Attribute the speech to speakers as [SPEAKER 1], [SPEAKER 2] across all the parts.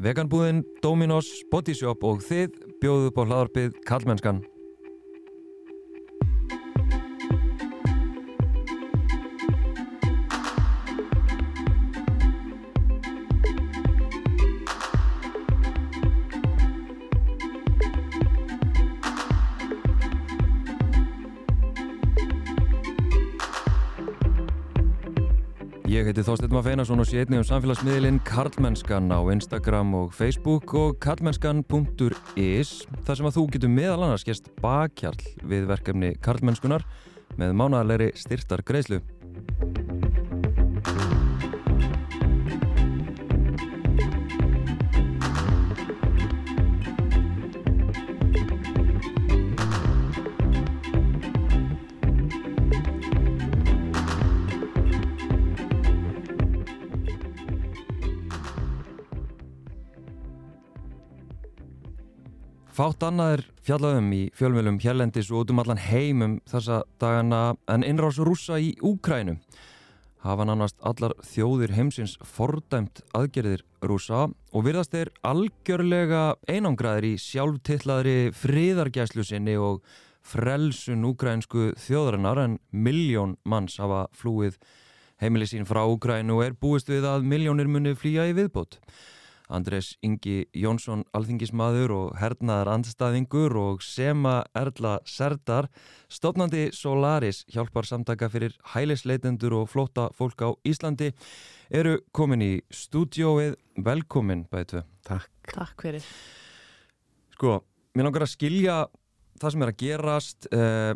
[SPEAKER 1] Veganbúðin, Dominos, Bodyshop og þið bjóðu upp á hlaðarpið Kallmennskan. Heiti Þorstein Maff Einarsson og sé einnig um samfélagsmiðlinn Karlmennskan á Instagram og Facebook og karlmennskan.is þar sem að þú getur meðal annars gæst bakkjarl við verkefni Karlmennskunar með mánaðalegri styrtar greiðslu. Fátt annað er fjallaðum í fjölmjölum hérlendis og út um allan heimum þessa dagana en innrás rúsa í Úkrænu. Hafa nánast allar þjóðir heimsins fordæmt aðgerðir rúsa og virðast þeir algjörlega einangraðir í sjálftillaðri friðargæslu sinni og frelsun úkrænsku þjóðarinnar en miljón manns hafa flúið heimili sín frá Úkrænu og er búist við að miljónir muni flýja í viðbót. Andres Ingi Jónsson alþingismadur og hernaðar andstæðingur og Sema Erla Serdar stopnandi Solaris hjálpar samtaka fyrir hælisleitendur og flóta fólk á Íslandi eru komin í stúdióið velkomin bætu.
[SPEAKER 2] Takk.
[SPEAKER 3] Takk fyrir.
[SPEAKER 1] Sko, mér langar að skilja það sem er að gerast eh,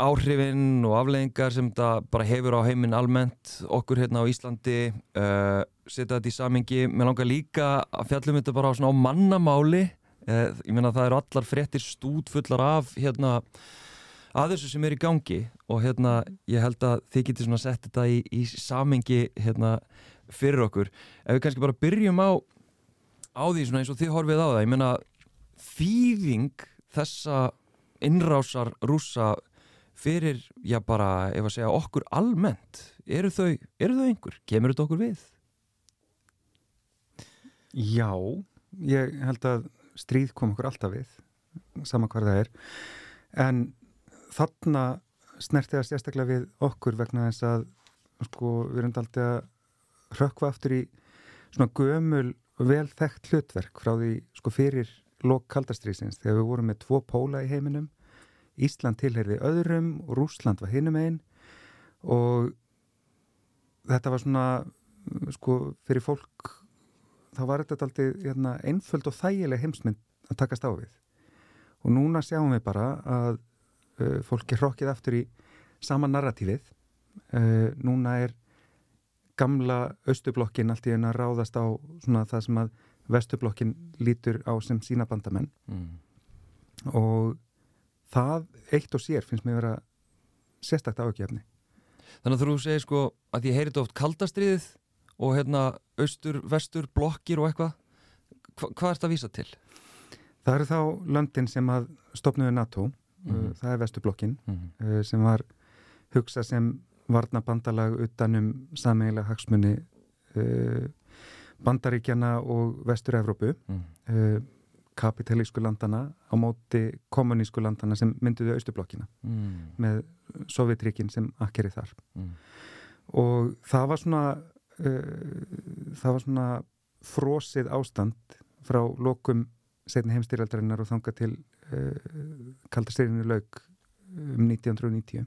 [SPEAKER 1] áhrifin og afleggingar sem þetta bara hefur á heiminn almennt okkur hérna á Íslandi eh, setja þetta í samingi mér langar líka að fjallum þetta bara á, á mannamáli. Eh, ég meina það eru allar fréttir stúdfullar af hérna að þessu sem er í gangi og hérna ég held að þið getur svona sett þetta í, í samingi hérna fyrir okkur. Ef við kannski bara byrjum á á því svona eins og þið horfið á það ég meina þýðing þessa innrásar rúsa fyrir, já bara, ef að segja okkur almennt, eru þau eru þau einhver, kemur þetta okkur við?
[SPEAKER 2] Já, ég held að stríð kom okkur alltaf við, sama hvað það er, en þarna snerti það sérstaklega við okkur vegna þess að sko, við erum aldrei að rökva aftur í svona gömul vel þekkt hlutverk frá því sko fyrir lok kaldastriðsins þegar við vorum með tvo póla í heiminum. Ísland tilherði öðrum og Rúsland var hinum einn og þetta var svona sko fyrir fólk þá var þetta alltaf hérna, einföld og þægileg heimsmynd að takast á við. Og núna sjáum við bara að uh, fólk er hrokkið aftur í sama narratífið. Uh, núna er gamla austublokkin allt í einu að ráðast á svona það sem að vestublokkin lítur á sem sína bandamenn
[SPEAKER 1] Mm.
[SPEAKER 2] og það eitt og sér finnst mér vera sérstakt ágefni
[SPEAKER 1] Þannig að þú segir sko að ég þetta oft kaldastriðið og hérna austur, vestur, blokkir og eitthvað Hva, hvað ert að vísa til?
[SPEAKER 2] Það eru þá löndin sem að stopnuðu NATO,
[SPEAKER 1] Mhm.
[SPEAKER 2] uh, það er vestublokkin
[SPEAKER 1] Mm.
[SPEAKER 2] uh, sem var hugsað sem varna bandalag utanum sameigilega hagsmunni uh, bandaríkjana og vestur-Evrópu
[SPEAKER 1] Mm.
[SPEAKER 2] uh, kapitalísku landana á móti kommunísku landana sem mynduðu austublokkina
[SPEAKER 1] Mm.
[SPEAKER 2] með Sovjetríkin sem akkeri þar
[SPEAKER 1] Mm.
[SPEAKER 2] og það var svona uh, það var svona frosið ástand frá lokum setni heimstyrjaldarinnar og þanga til uh, kaldastyrinu lauk um 1990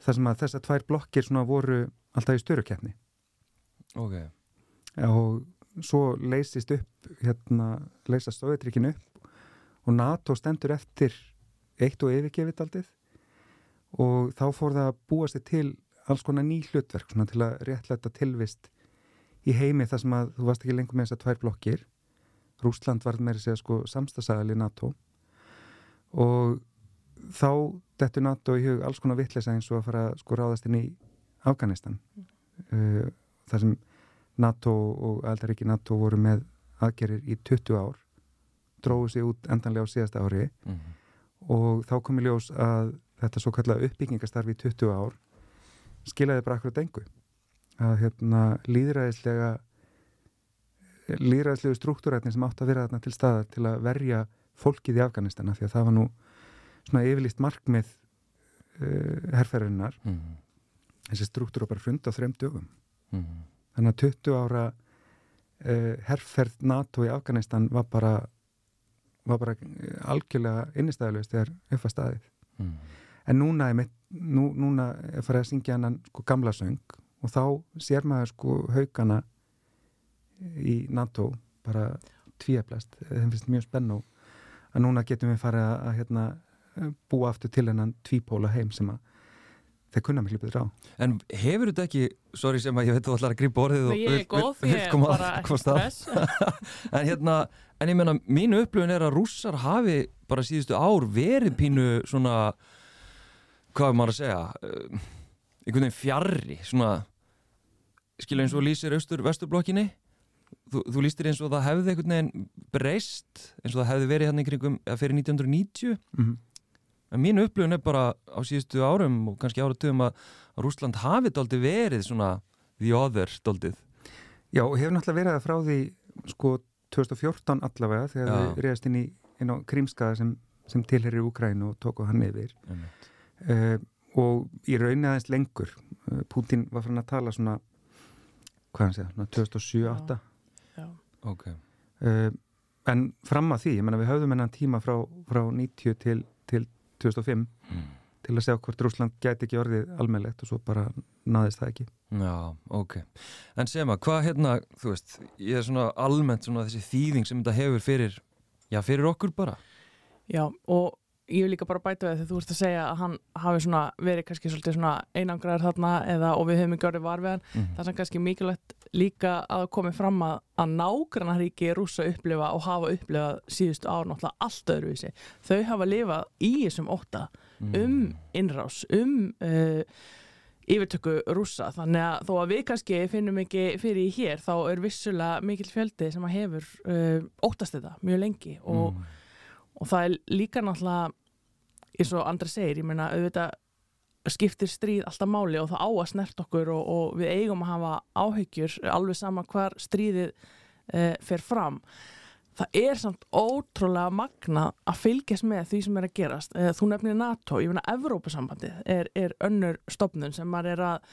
[SPEAKER 2] þar sem að þessar tvær blokkir svona voru alltaf í störukeppni
[SPEAKER 1] Ok,
[SPEAKER 2] og svo leysist upp hérna, leysast Sovjetríkin upp og NATO stendur eftir eitt og yfirgefið aldið og þá fór það að búa sér til alls konar ný hlutverk svona til að réttlæta tilvist í heimi þar sem að þú varst ekki lengur með þessar tvær blokkir. Rúsland var með þess að sko samstagsæðal í NATO. Og þá dettur NATO í hug alls konar vitleisa eins og að fara sko ráðast inn í Afganistan. Uh, þar sem NATO og aldaríki NATO voru með aðgerir í 20 ár dróðu sig út endanlega á síðasta ári
[SPEAKER 1] mm.
[SPEAKER 2] og þá kom í ljós að þetta svo kallaða uppbyggingastarfi í 20 ár skilaði bara akkurat engu að hérna líðræðislega líraðslegu struktúrætni sem átt að vera þarna til staðar til að verja fólkið í Afganistana því að það var nú svona yfirlýst markmið uh, herrferðinnar
[SPEAKER 1] mm.
[SPEAKER 2] þessi struktúra bara hrund á þrem dögum
[SPEAKER 1] Mm.
[SPEAKER 2] Þannig að 20 ára uh, herrferð NATO í Afganistan var bara var bara eh, algjörlega innistæðilegust þegar upp að staðið
[SPEAKER 1] Mm.
[SPEAKER 2] en núna er, nú, núna er farið að syngja hennan sko gamla söng og þá sér maður sko haugana í NATO bara tvíablast, þeim finnst mjög spenn og að núna getum við farið að, að hérna, búa aftur til hennan tvípóla heim sem að þeir kunna miklu betur á.
[SPEAKER 1] En hefur þetta ekki, sorry sem að ég veit þú ætlar að grípa orðið og
[SPEAKER 3] er
[SPEAKER 1] koma- að.
[SPEAKER 3] stress.
[SPEAKER 1] En hérna, en ég meina, mínu upplöfun er að rússar hafi bara síðustu ár verið pínu svona, hvað er maður að segja, uh, einhvern veginn fjarrri, svona, skilja eins og lýsir austur-vesturblokkinni, þú, þú lýstir eins og það hefði einhvern veginn breyst, eins og það hefði verið hérna í kringum, fyrir 1990,
[SPEAKER 2] Mm
[SPEAKER 1] en mínu upplöfun er bara á síðustu árum og kannski áratöfum að, að Rússland hafi daldi verið svona the other daldið.
[SPEAKER 2] Já, og hefur náttúrulega verið það frá því sko 2014 allavega þegar
[SPEAKER 1] Já.
[SPEAKER 2] við reyðast inn, í, inn á Krímskaða sem, sem tilherir Úkrænu og tóku hann yfir uh, og í raunin aðeins lengur uh, Putin var fann að tala svona hvað hann segja, svona 2007-2008
[SPEAKER 3] Já.
[SPEAKER 1] Ok.
[SPEAKER 2] uh, en fram að því, ég menna við höfðum hennan tíma frá, frá 90 til, til 2005
[SPEAKER 1] Mm.
[SPEAKER 2] til að segja hvort Rúsland gæti ekki orðið almennlegt og svo bara naðist það ekki
[SPEAKER 1] Já, ok. En sem að, hvað hérna, þú veist, ég er svona almennt svona þessi þýðing sem þetta hefur fyrir, já, fyrir okkur bara.
[SPEAKER 3] Já, og ég vil líka bara bæta við þegar þú ert að segja að hann hafi svona verið kannski svolítið svona einangraður þarna eða og við höfum ekki orðið var við hann.
[SPEAKER 1] Mm.
[SPEAKER 3] Það er sem kannski mikilvægt líka að komi fram að, að nágrannaríki rúsa upplifa og hafa upplifað síðustu ár náttúrulega allt öðruvísi. Þau hafa lifað í þessum ótta um innrás, um uh, yfirtöku rúsa þannig að þó að við kannski finnum ekki fyrir í hér þá er vissulega mikill fjöldi sem að hefur uh, óttast þetta mjög lengi og,
[SPEAKER 1] Mm.
[SPEAKER 3] og það er líka náttúrulega eins og Andri segir, ég meina auðvitað skiptir stríð alltaf máli og það á að snert okkur og, og við eigum að hafa áhyggjur alveg sama hvar stríðið uh, fer fram. Það er samt ótrúlega magna að fylgjast með því sem er að gerast. Eh, þú nefnir NATO, ég finna Evrópusambandið er, er önnur stopnun sem maður er að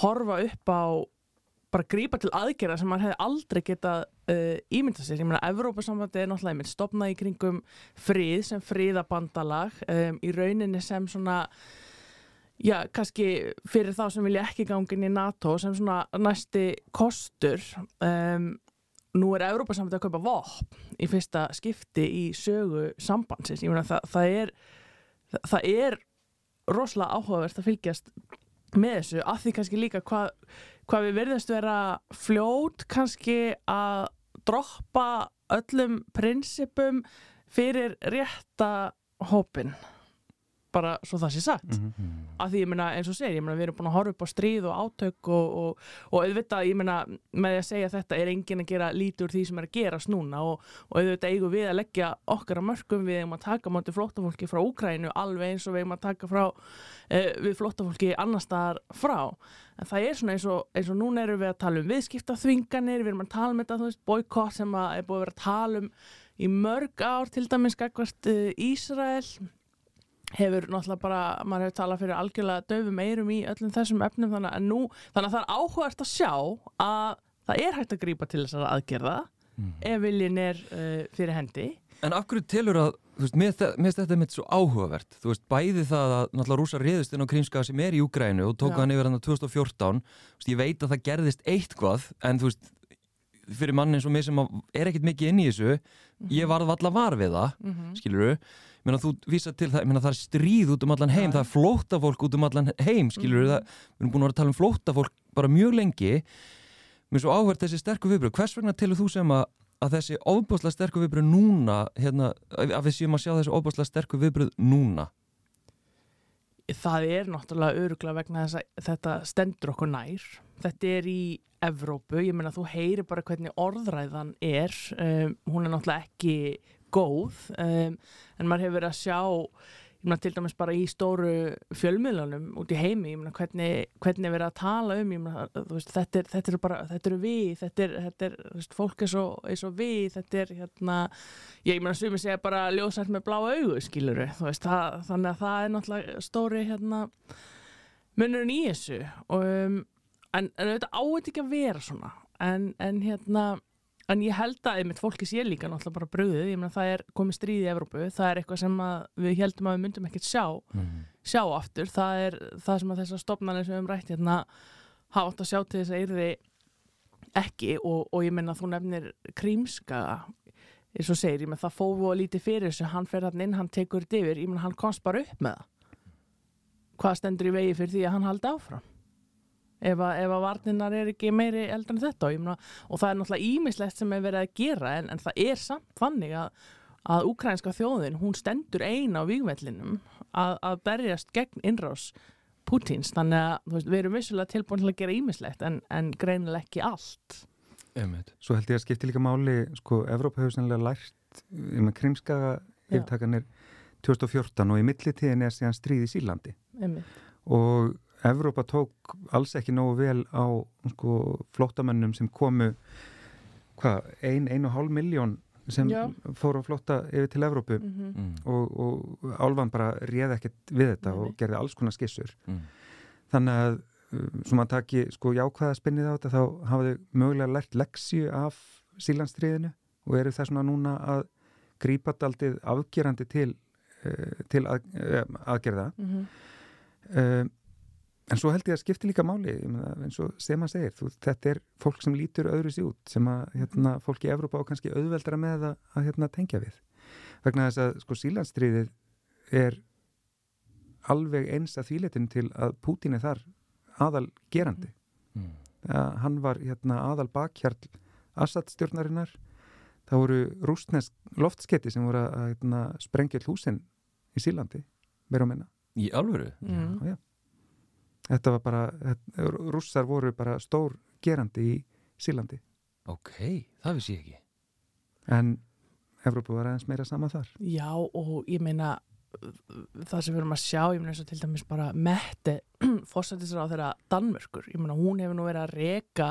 [SPEAKER 3] horfa upp á bara grípa til aðgerða sem maður hefði aldrei getað uh, ímynda sér, ég meina Evrópusambandið er náttúrulega einmitt stopnað í kringum frið sem friðabandalag um, í rauninni sem svona já, kannski fyrir þá sem vilja ekki gangin í NATO sem svona næsti kostur um, nú er Evrópusambandið að kaupa vopn í fyrsta skipti í sögu sambandsins, ég meina það, það er það, það er rosalega áhugavert að fylgjast með þessu, af því kannski líka hvað hva við verðast vera fljót kannski að droppa öllum prinsipum fyrir rétta hópin bara svo það sé sagt
[SPEAKER 2] mm -hmm.
[SPEAKER 3] Af því ég meina eins og segir, ég meina við erum búin að horfa upp á stríð og átök og, og, og auðvitað, ég meina með því að segja þetta er enginn að gera lítið úr því sem er að gerast núna og, og auðvitað eigum við að leggja okkar að mörgum við eigum að taka mátti flóttafólki frá Úkrænu alveg eins og við eigum að taka frá eh, við flóttafólki annar staðar frá. En það er svona eins og, eins og núna erum við að tala um viðskiptaþvinganir, við erum að tala um þetta, boykott sem að er búið að vera að tala um í mörg ár til dæmis gagvart uh, Ísrael hefur náttúrulega bara, maður hefur talað fyrir algjörlega döfum eirum í öllum þessum efnum þannig að nú, þannig að það er áhugart að sjá að það er hægt að grípa til þessara aðgerða ef viljin er uh, fyrir hendi.
[SPEAKER 1] En af hverju telur að, þú veist, mér finnst þetta mitt svo áhugavert, þú veist, bæði það að náttúrulega rúsa reyðust inn á Krímskaða sem er í Úgrænu og tók hann yfir hann 2014, þú veist, ég veit að það gerðist eitthvað, en þú veist, fyrir mann eins og mig sem er ekkit mikið inn í þessu, ég varð valla var við það,
[SPEAKER 3] mm -hmm.
[SPEAKER 1] skilur du, Meina, þú vísa til það, meina, það er stríð út um allan heim,
[SPEAKER 3] Já.
[SPEAKER 1] það er flóttafólk út um allan heim, skilur
[SPEAKER 3] Mhm.
[SPEAKER 1] það, við erum búin að vera að tala um flóttafólk bara mjög lengi, mér er svo áhvert þessi sterku viðbröð, hvers vegna telur þú sem að, að þessi ofbáslega sterku viðbröð núna, hérna, að við séum að sjá þessi ofbáslega sterku viðbröð núna?
[SPEAKER 3] það er náttúrulega öruglega vegna þess að þetta stendur okkur nær þetta er í Evrópu, ég meina þú heyri bara hvernig orðræðan er um, hún er náttúrulega ekki góð um, en maður hefur verið að sjá ég Mena, til dæmis bara í stóru fjölmiðlunum út í heimi, mena, hvernig, hvernig verið að tala um mena, veist, þetta, er, þetta, er bara, þetta eru við, þetta er, þetta er veist, fólk er svo, er svo við, þetta er hérna, ég meina sem ég segja bara ljósært með bláa augu, skilur við, þannig að það er náttúrulega stóri hérna, munurinn í þessu og, um, en, en þetta áður ekki að vera svona en, en hérna En ég held að einmitt fólki sé líka náttúrulega bara bröðið, ég meina það er komið stríð í Evrópu, það er eitthvað sem við heldum að við myndum ekkert sjá, mm. sjá aftur, það er það sem að þessar stopnarnir sem við hefum rætt hérna hafa átt að sjá til þess að yrði ekki. Og, og ég meina þú nefnir krímskaga, eins og segir, ég meina það fóðu að lítið fyrir þessu, hann fer hann inn, hann tekur þetta yfir, ég meina hann komst bara upp með það. Hvað stendur í vegi fyrir því að hann haldi áfram? Ef að, að varninnar er ekki meiri eldur en þetta og, mena, og það er náttúrulega ímislegt sem er verið að gera en, en það er samt fannig að, að ukrainska þjóðin, hún stendur eina á výgvellinum að, að berjast gegn innrás Putins þannig að veist, við erum vissulega tilbúin til að gera ímislegt en, en greinileg ekki allt
[SPEAKER 2] Einmitt. Svo held ég að skipti líka máli sko, Evrópa hefur sannlega lært um að krimskaga yfirtakanir 2014 og í millitíðin er síðan stríð í Sílandi
[SPEAKER 3] Einmitt.
[SPEAKER 2] og Evrópa tók alls ekki nógu vel á sko, flótamennum sem komu hvað, ein, ein og hálf miljón sem Já. fóru að flóta yfir til Evrópu mhm. mm -hmm. og, og Álvan bara réði ekkert við þetta Nei. og gerði alls konar skissur mm. þannig að uh, sem að taki sko jákvæða spinnið á þetta þá hafa þau mögulega lært leksju af sílandstriðinu og eru það svona núna að grípa daldið afgerandi til, uh, til að, uh, aðgerða mm -hmm. uh, En svo held ég að skipti líka máli, eins og sem að segir, þú, þetta er fólk sem lítur öðru sér út, sem að hérna, fólk í Evrópa á kannski auðveldra með að, að hérna, tengja við. Vegna þess að sko sílandstríðið er alveg eins að þvíletin til að Pútín er þar aðal gerandi. Mm. Að hann var hérna, aðal bakhjarl Assad stjórnarinnar, það voru rústnesk loftsketti sem voru að hérna, sprengja húsin í Sílandi, verður að menna.
[SPEAKER 1] Í alvöru?
[SPEAKER 2] Mm. Já, já. Þetta var bara, rússar voru bara stór gerandi í Sílandi.
[SPEAKER 1] Ok, það vissi ég ekki.
[SPEAKER 2] En Evrópu var aðeins meira sama þar.
[SPEAKER 3] Já og ég meina það sem við erum að sjá, ég meina eins og til dæmis bara Mette, fórsættisra á þeirra Danmörkur, ég meina hún hefur nú verið að reka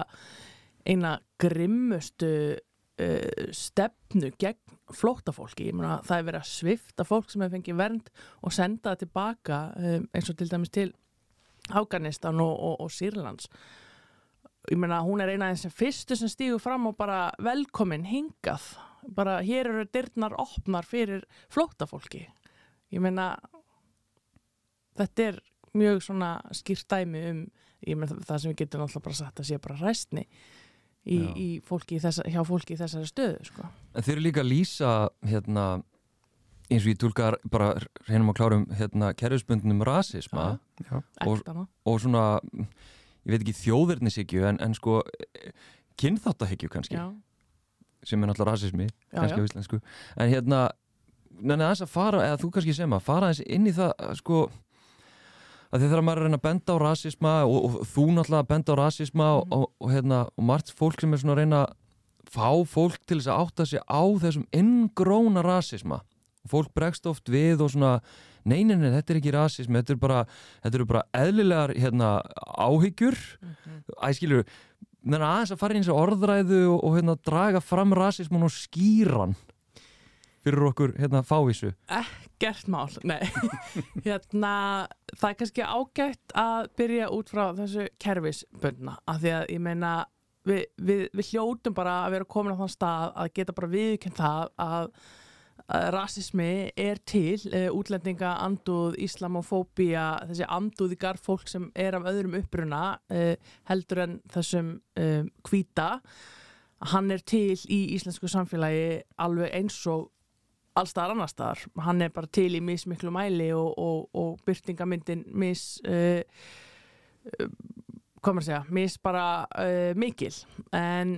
[SPEAKER 3] eina grimmustu uh, stefnu gegn flótafólki, ég meina það er verið að svifta fólk sem hefur fengið vernd og senda það tilbaka um, eins og til dæmis til Afganistan og, og, og Sýrlands. Ég meina hún er eina af þessum fyrstu sem stígur fram og bara velkomin hingað. Bara hér eru dyrnar opnar fyrir flótafólki ég meina þetta er mjög svona skýrt dæmi um meina, það sem við getum alltaf bara sagt að sé bara ræstni í, í fólki, þessa, hjá fólki í þessari stöðu sko.
[SPEAKER 1] En þeir eru líka að lýsa hérna eins og ég tólkar bara reynum að klárum hérna kerfisbundnum rasisma
[SPEAKER 3] já.
[SPEAKER 1] Og, og svona ég veit ekki þjóðverðnisíkju en, en sko kynþáttahyggju kannski já. sem er náttúrulega rasismi kannski á íslensku en hérna, neina þess að fara eða þú kannski sem að fara þess inn í það sko að því þegar maður er að reyna að benda á rasisma og, og þú náttúrulega að benda á rasisma mm. og, og hérna, og margt fólk sem er svona að reyna að fá fólk til þess að átta sig á þessum inngróna rasisma og fólk bregst oft við og svona neyninni, þetta er ekki rasism þetta eru bara, þetta eru bara eðlilegar hérna, áhyggjur. Mm -hmm. æskilur, þannig aðeins að fara eins og orðræðu og, og hérna, draga fram rasismun og skýran fyrir okkur hérna fávísu.
[SPEAKER 3] Ekkert mál, nei. Hérna, það er kannski ágætt að byrja út frá þessu kerfisbundna, af því að ég meina við, við, við hljótum bara að vera komin á þann stað að geta bara viðkjönd það að rasismi er til uh, útlendinga, anduð, islamofóbia þessi anduðigar fólk sem er af öðrum uppruna uh, heldur en þessum kvíta uh, hann er til í íslensku samfélagi alveg eins og allstaðar annar staðar, hann er bara til í mismiklu mæli og, og, og byrtingamyndin mis hvað maður segja, mis bara mikil. En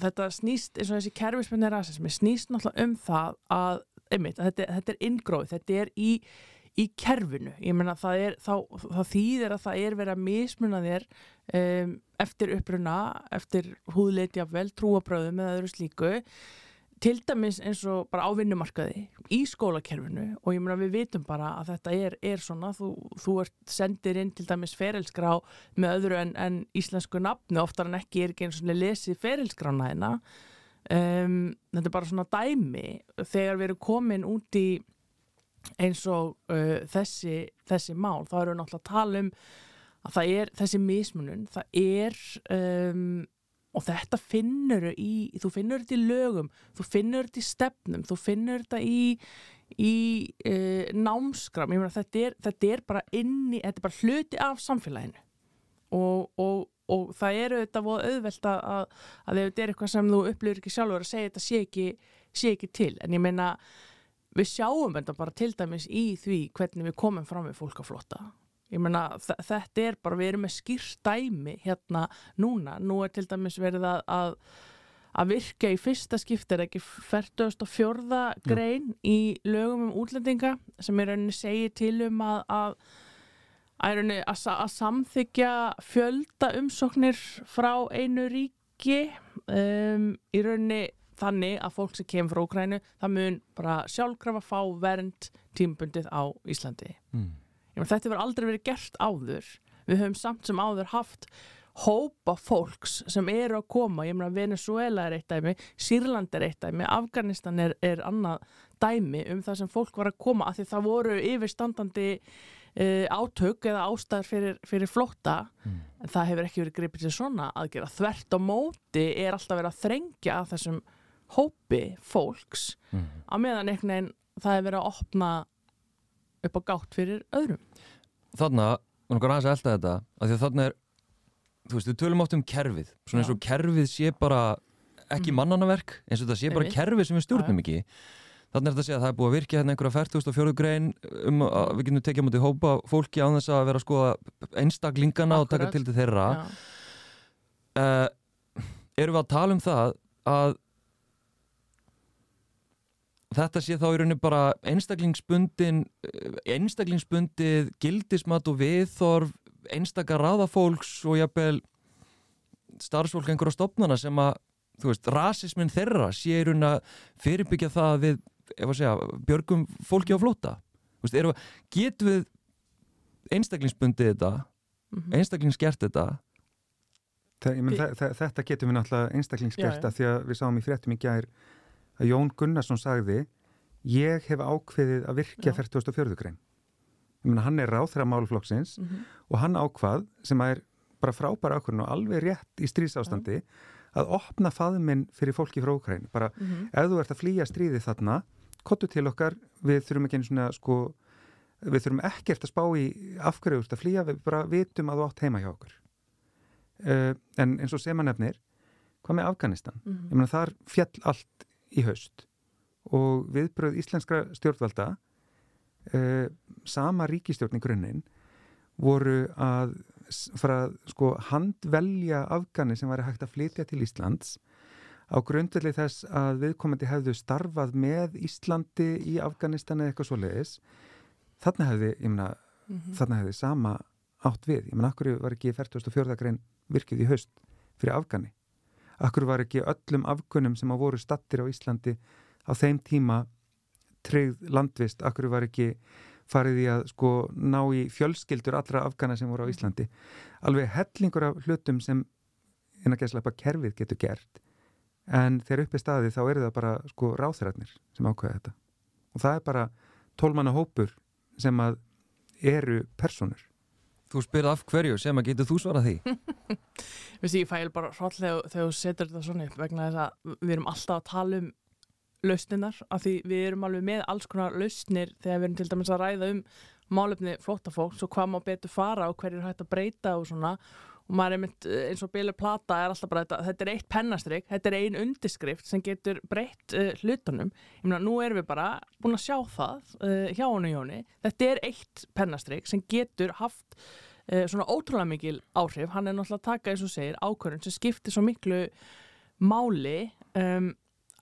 [SPEAKER 3] þetta snýst eins og þessi kerfismenni rasismi snýst náttúrulega um það að, einmitt, að þetta, þetta er ingróð, þetta er í, í kerfinu, ég menna það er þá, það þýðir að það er verið að mismuna þér um, eftir uppruna, eftir húðleitjafvel, trúabröðum eða öðru slíku til dæmis eins og bara á vinnumarkaði í skólakerfinu og ég meina við vitum bara að þetta er, er svona þú, þú ert sendir inn til dæmis ferilskrá með öðru en, en íslensku nafnu, oftar en ekki er ekki eins og lesið ferilskrána hérna. Um, þetta er bara svona dæmi. Þegar við erum komin út í eins og uh, þessi, þessi mál, þá erum við náttúrulega að tala um að það er þessi mismunun, það er um, og þetta finnur í, þú finnur þetta í lögum þú finnur þetta í stefnum þú finnur þetta í, í uh, námskram meina, þetta, er, þetta er bara inni þetta er bara hluti af samfélaginu. Og, og, og það eru þetta auðvelt að, að, ef þetta er eitthvað sem þú upplifir ekki sjálfur að segja þetta sé ekki, sé ekki til. En ég meina við sjáum þetta bara til dæmis í því hvernig við komum fram við fólk að flotta ég meina þetta er bara, við erum með skýrstæmi hérna núna, nú er til dæmis verið að, að, að virka í fyrsta skipt er ekki 44. grein Já. í lögum um útlendinga sem er rauninni segið til um að að, að samþykja fjölda umsóknir frá einu ríki um, í rauninni þannig að fólk sem kemur frá Ukrænu það mun bara sjálfkrafa fá vernd tímbundið á Íslandi mm þetta verður aldrei verið gert áður. Við höfum samt sem áður haft hópa fólks sem eru að koma. Ég meina Venezuela er eitt dæmi Sýrland er eitt dæmi, Afganistan er, er annað dæmi um það sem fólk var að koma að því það voru yfirstandandi uh, átök eða ástæður fyrir, fyrir flotta mm. það hefur ekki verið gripið til svona aðgera þvert á móti er alltaf verið að þrengja að þessum hópi fólks. Mm. á meðan einhvern veginn það hefur verið að opna upp á gátt fyrir öðrum.
[SPEAKER 1] Þannig að, og náttúrulega aðeins að elda þetta að því að þannig er, þú veist, við tölum átt um kerfið, svona eins og kerfið sé bara ekki mm. mannanaverk eins og þetta sé bara kerfið sem við stjórnum ekki. Þannig er þetta að segja að það er búið að virkja hérna einhverja 40.000 grein um að við getum tekið á móti hópa fólki á þess að vera að skoða einstaklingana Akkurat. og taka til til þeirra. Uh, Erum við að tala um það að þetta sé þá í rauninu bara einstaklingsbundin eh, einstaklingsbundið gildismat og viðþorf einstakar ráðafólks og jafnvel starfsfólk einhverja stopnana sem að, þú veist, rasismin þeirra sé í rauninu að fyrirbyggja það við, ef að segja, björgum fólki á flóta, þú veist, erum við getum við einstaklingsbundið þetta mm -hmm. einstaklingsgert þetta?
[SPEAKER 2] Þa, menn, þetta getum við náttúrulega einstaklingsgert að því að við sáum í fréttum í gær að Jón Gunnarsson sagði ég hef ákveðið að virkja 44. grein mena, hann er ráð þegar málflokksins mm -hmm. og hann ákvað sem er bara frábæra ákveðin og alveg rétt í stríðsástandi ja. að opna faðminn fyrir fólki frá Ukræn bara mm -hmm. ef þú ert að flýja stríði þarna kottu til okkar, við þurfum ekki einu svona sko, við þurfum ekkert að spá í afhverju að flýja, við bara vitum að þú átt heima hjá okkur uh, en eins og sem að nefnir hvað með Afganistan? Mm -hmm. Ég meina þar fjall allt í haust og viðbröð íslenskra stjórnvalda uh, sama ríkistjórn í grunninn voru að fara sko handvelja afgani sem væri hægt að flytja til Íslands á grundvelli þess að viðkomandi hefðu starfað með Íslandi í Afganistan eða eitthvað svo leiðis þarna hefði, ég meina, mm -hmm. þarna hefði sama átt við, ég meina, akkur var ekki 44. grein virkið í haust fyrir Afgani akkur var ekki öllum afkunum sem að voru stattir á Íslandi á þeim tíma treyð landvist, akkur var ekki farið í að sko ná í fjölskyldur allra afgana sem voru á Íslandi? Alveg hellingur af hlutum sem en að gæslega bara kerfið getur gert en þegar upp í staði þá eru það bara sko ráþrætnir sem ákveða þetta. Og það er bara tólmanna hópur sem að eru personur
[SPEAKER 1] Þú spyrir af hverju sem að getur þú svarað því?
[SPEAKER 3] Vist ég fæl bara hróll þegar, þú setur þetta svona upp vegna þess að við erum alltaf að tala um lausninar af því við erum alveg með alls konar lausnir þegar við erum til dæmis að ræða um málefni flótafólks og hvað má betur fara og hverju er hægt að breyta og svona. Og maður er mynd eins og Bíli Plata er alltaf bara þetta, þetta er eitt pennastrygg, þetta er ein undirskrift sem getur breytt uh, hlutunum. Ég meina nú erum við bara búin að sjá það uh, hjá honu Jóni, þetta er eitt pennastrygg sem getur haft svona ótrúlega mikil áhrif. Hann er náttúrulega að taka eins og segir ákvörðun sem skiptir svo miklu máli. Um,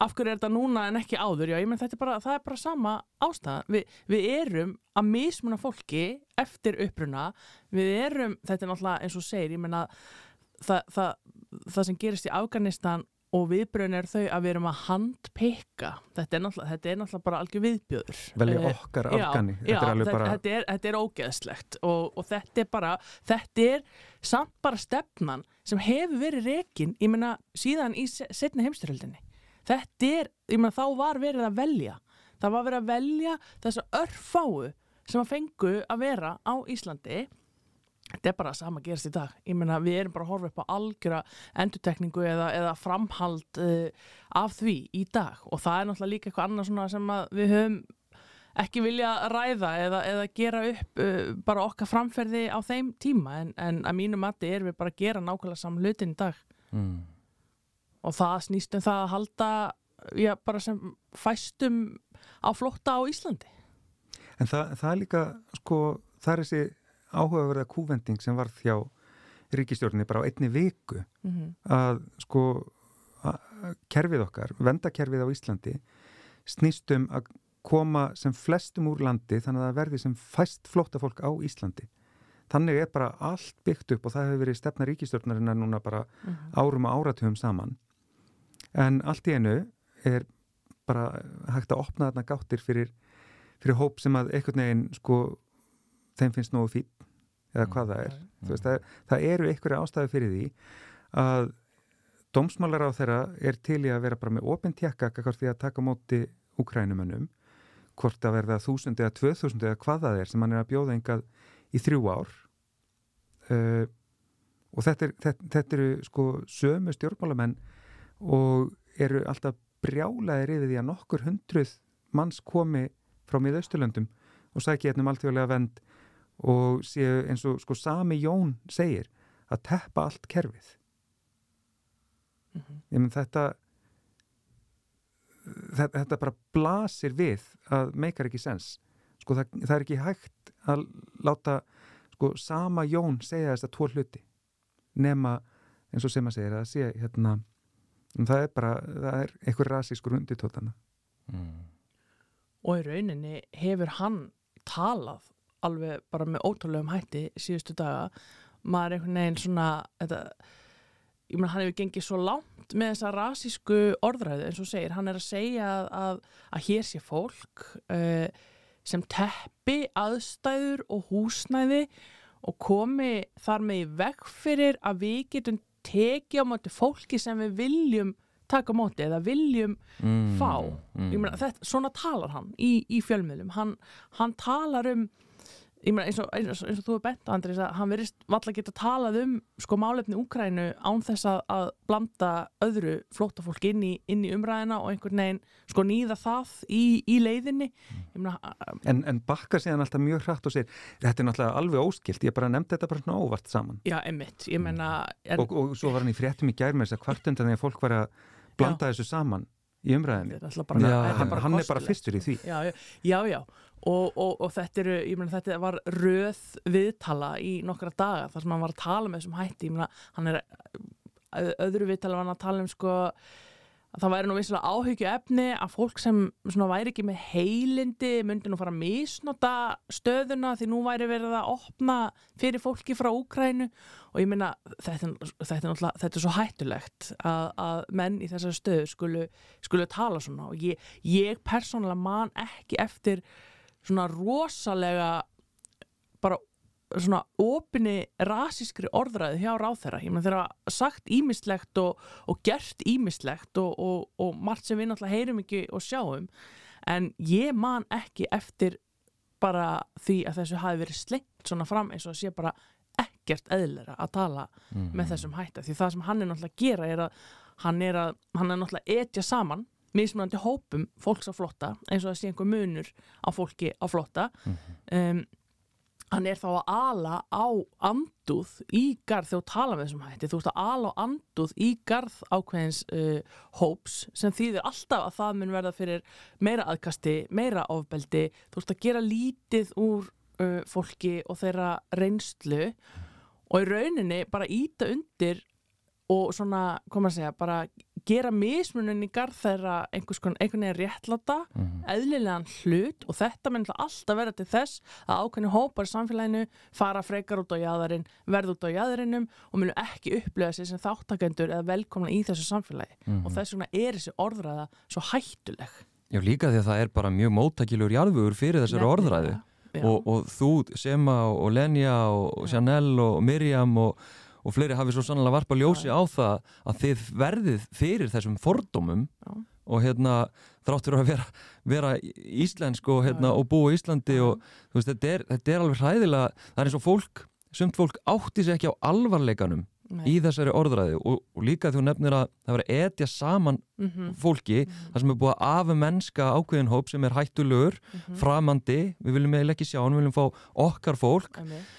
[SPEAKER 3] af hverju er þetta núna en ekki áður, já ég menn þetta er bara, það er bara sama ástæða, Vi, við erum að mismuna fólki eftir uppruna, við erum þetta er náttúrulega eins og segir, ég menna það, það, það sem gerist í Afganistan og viðbröðin er þau að við erum að handpikka. Þetta er náttúrulega, þetta er náttúrulega bara algjör viðbjöður
[SPEAKER 2] velja
[SPEAKER 3] Eh,
[SPEAKER 2] okkar afgani
[SPEAKER 3] já,
[SPEAKER 2] þetta er bara
[SPEAKER 3] þetta, er, þetta er ógeðslegt. Og, og þetta er bara þetta er samt bara stefnan sem hefur verið rekin meina síðan í se- seinni heimstyrjöldinni þetta er, ég meina þá var verið að velja. Það var verið að velja þessa örfáu sem að fengu að vera á Íslandi þetta er bara sama gerist í dag. Ég meina við erum bara að horfa upp á algjöra endurtekningu eða, eða framhald uh, af því í dag. Og það er náttúrulega líka eitthvað annað svona sem við höfum ekki vilja ræða eða, eða gera upp uh, bara okkar framferði á þeim tíma. En, en að mínu mati erum við bara að gera nákvæmlega saman hlutin í dag.
[SPEAKER 1] Mm.
[SPEAKER 3] og það snýst um það að halda já, bara sem fæstum á flótta á Íslandi.
[SPEAKER 2] En það, það er líka sko, það er þessi áhugaverða kúvending sem varð hjá ríkistjórninni bara á einni viku
[SPEAKER 3] mm -hmm.
[SPEAKER 2] að sko að kerfið okkar, vendakerfið á Íslandi snýst um að koma sem flestum úr landi þannig að það verði sem fæst flóttafólk á Íslandi. Þannig er bara allt byggt upp og það hefur verið stefna ríkistjórnarinnar núna bara árum og áratugum saman. En allt í einu er bara hægt að opna þarna gáttir fyrir, fyrir hóp sem að einhvern veginn sko þeim finnst nógu fín eða hvað það er. Þú veist, það, það eru einhverja ástæði fyrir því að dómsmálar á þeirra er til í að vera bara með opinn tjekka hvort því að taka móti úkrænumönnum hvort að verða þúsund eða tvö þúsund eða hvað það er sem hann er að bjóða engað í þrjú ár. Uh, og þetta, er, þetta, þetta eru sko sömu stjórnmálamenn og eru alltaf brjálaðir yfir því að nokkur hundruð manns komi frá miðausturlöndum og sækja hérna um alltjóðlega vend og séu eins og sko sami Jón segir að teppa allt kerfið. Ég menn þetta þetta, þetta bara blasir við að meikar ekki sens. Sko það, það er ekki hægt að láta sko sama Jón segja þess að tvo hluti nema eins og sem að segja að sé hérna en það er bara, það er einhver rasískur undirtótana
[SPEAKER 1] Mm.
[SPEAKER 3] og í rauninni hefur hann talað alveg bara með ótrúlegum hætti síðustu daga maður er einhvern veginn svona þetta, ég meina hann hefur gengið svo langt með þessa rasísku orðræðu eins og segir, hann er að segja að, að, að hér sé fólk uh, sem teppi aðstæður og húsnæði og komi þar með í veg fyrir að við getum tekið á móti fólki sem við viljum taka á móti eða viljum
[SPEAKER 1] Mm.
[SPEAKER 3] fá
[SPEAKER 1] mm.
[SPEAKER 3] ég meina, þetta, svona talar hann í, í fjölmiðlum hann, hann talar um meina, eins og, eins og, eins og þú er bent Andrés að hann verist valla geta talað um sko málefni Úkrænu án þess að, að blanda öðru flóttafólk inn í, inn í umræðina og einhvern veginn sko nýða það í, í leiðinni. Meina,
[SPEAKER 2] en, en bakka síðan alltaf mjög hratt og segir þetta er náttúrulega alveg óskilt, ég bara nefndi þetta bara svona óvart saman.
[SPEAKER 3] Já, emmitt, ég meina en,
[SPEAKER 2] og, og svo var hann í fréttum í gær með þess að kvartundan því að fólk var að blanda þessu saman í umræðinni
[SPEAKER 1] Já,
[SPEAKER 2] hann, hann er bara fyrstur í því.
[SPEAKER 3] Já, já, já, já. Og, og, og þetta eru, ég meina þetta var röð viðtala í nokkra daga þar sem hann var að tala með þessum hætti. Hann er öðru viðtala var hann að tala um sko að það væri nú vissilega áhyggju efni að fólk sem svona væri ekki með heilindi myndi nú fara að misnota stöðuna því nú væri verið að opna fyrir fólki frá Úkrænu og ég meina þetta, þetta, þetta er svo hættulegt að, að menn í þessari stöðu skulu, skulu tala svona. Og ég, ég persónulega man ekki eftir svona rosalega bara svona opinni rasískri orðræði hjá ráþæra ég meina þeirra sagt ímislegt og, og gert ímislegt og, og, og margt sem við náttúrulega heyrum ekki og sjáum. En ég man ekki eftir bara því að þessu hafi verið slengt svona fram eins og sé bara ekkert eðlera að tala
[SPEAKER 1] Mhm.
[SPEAKER 3] með þessum hætta því það sem hann er náttúrulega að gera er að hann er, að, hann er náttúrulega að etja saman mismunandi hópum fólks á flotta eins og það sé einhver munur á fólki á flotta um, hann er þá að ala á andúð í garð þegar þú tala með þessum hætti þú ert að ala á andúð í garð ákveðins uh, hóps sem þýðir alltaf að það mun verða fyrir meira aðkasti, meira ofbeldi þú ert að gera lítið úr uh, fólki og þeirra reynslu og í rauninni bara íta undir og svona, koma að segja, bara gera mismunin í garð þeirra einhvers konar einhvern veginn réttlata
[SPEAKER 1] Mhm.
[SPEAKER 3] eðlilegan hlut og þetta náttúrulega alltaf vera til þess að ákveðni hópar í samfélaginu fara frekar út á jæðarinn, verða út á jæðarinnum og munu ekki upplega sér sem þáttakendur eða velkomna í þessu samfélagi
[SPEAKER 1] Mhm.
[SPEAKER 3] og þess vegna er þessi orðræða svo hættuleg
[SPEAKER 1] Já, líka því að það er bara mjög móttækilegur jarðvugur fyrir þessari orðræðu
[SPEAKER 3] Já.
[SPEAKER 1] og, og þú, Sema og, Lenja og, og. Chanel og Miriam og, og fleiri hafi svo sannlega varpa ljósi á það að þið verðið fyrir þessum fordómum og hérna þráttur að vera, vera íslensk og, hérna, og búa í Íslandi og veist, þetta er, þetta er alveg hræðilega það er eins og fólk, sumt fólk átti sig ekki á alvarleikanum
[SPEAKER 3] Nei.
[SPEAKER 1] í þessari orðræðu og, og líka þú nefnir að það var að etja saman
[SPEAKER 3] Mhm,
[SPEAKER 1] fólki
[SPEAKER 3] mhm,
[SPEAKER 1] það sem er búið að afa mennska ákveðin hóp sem er hættulegur,
[SPEAKER 3] mhm.
[SPEAKER 1] framandi við viljum eiginlega ekki sjá við viljum fá okkar fólk.
[SPEAKER 3] Einmitt.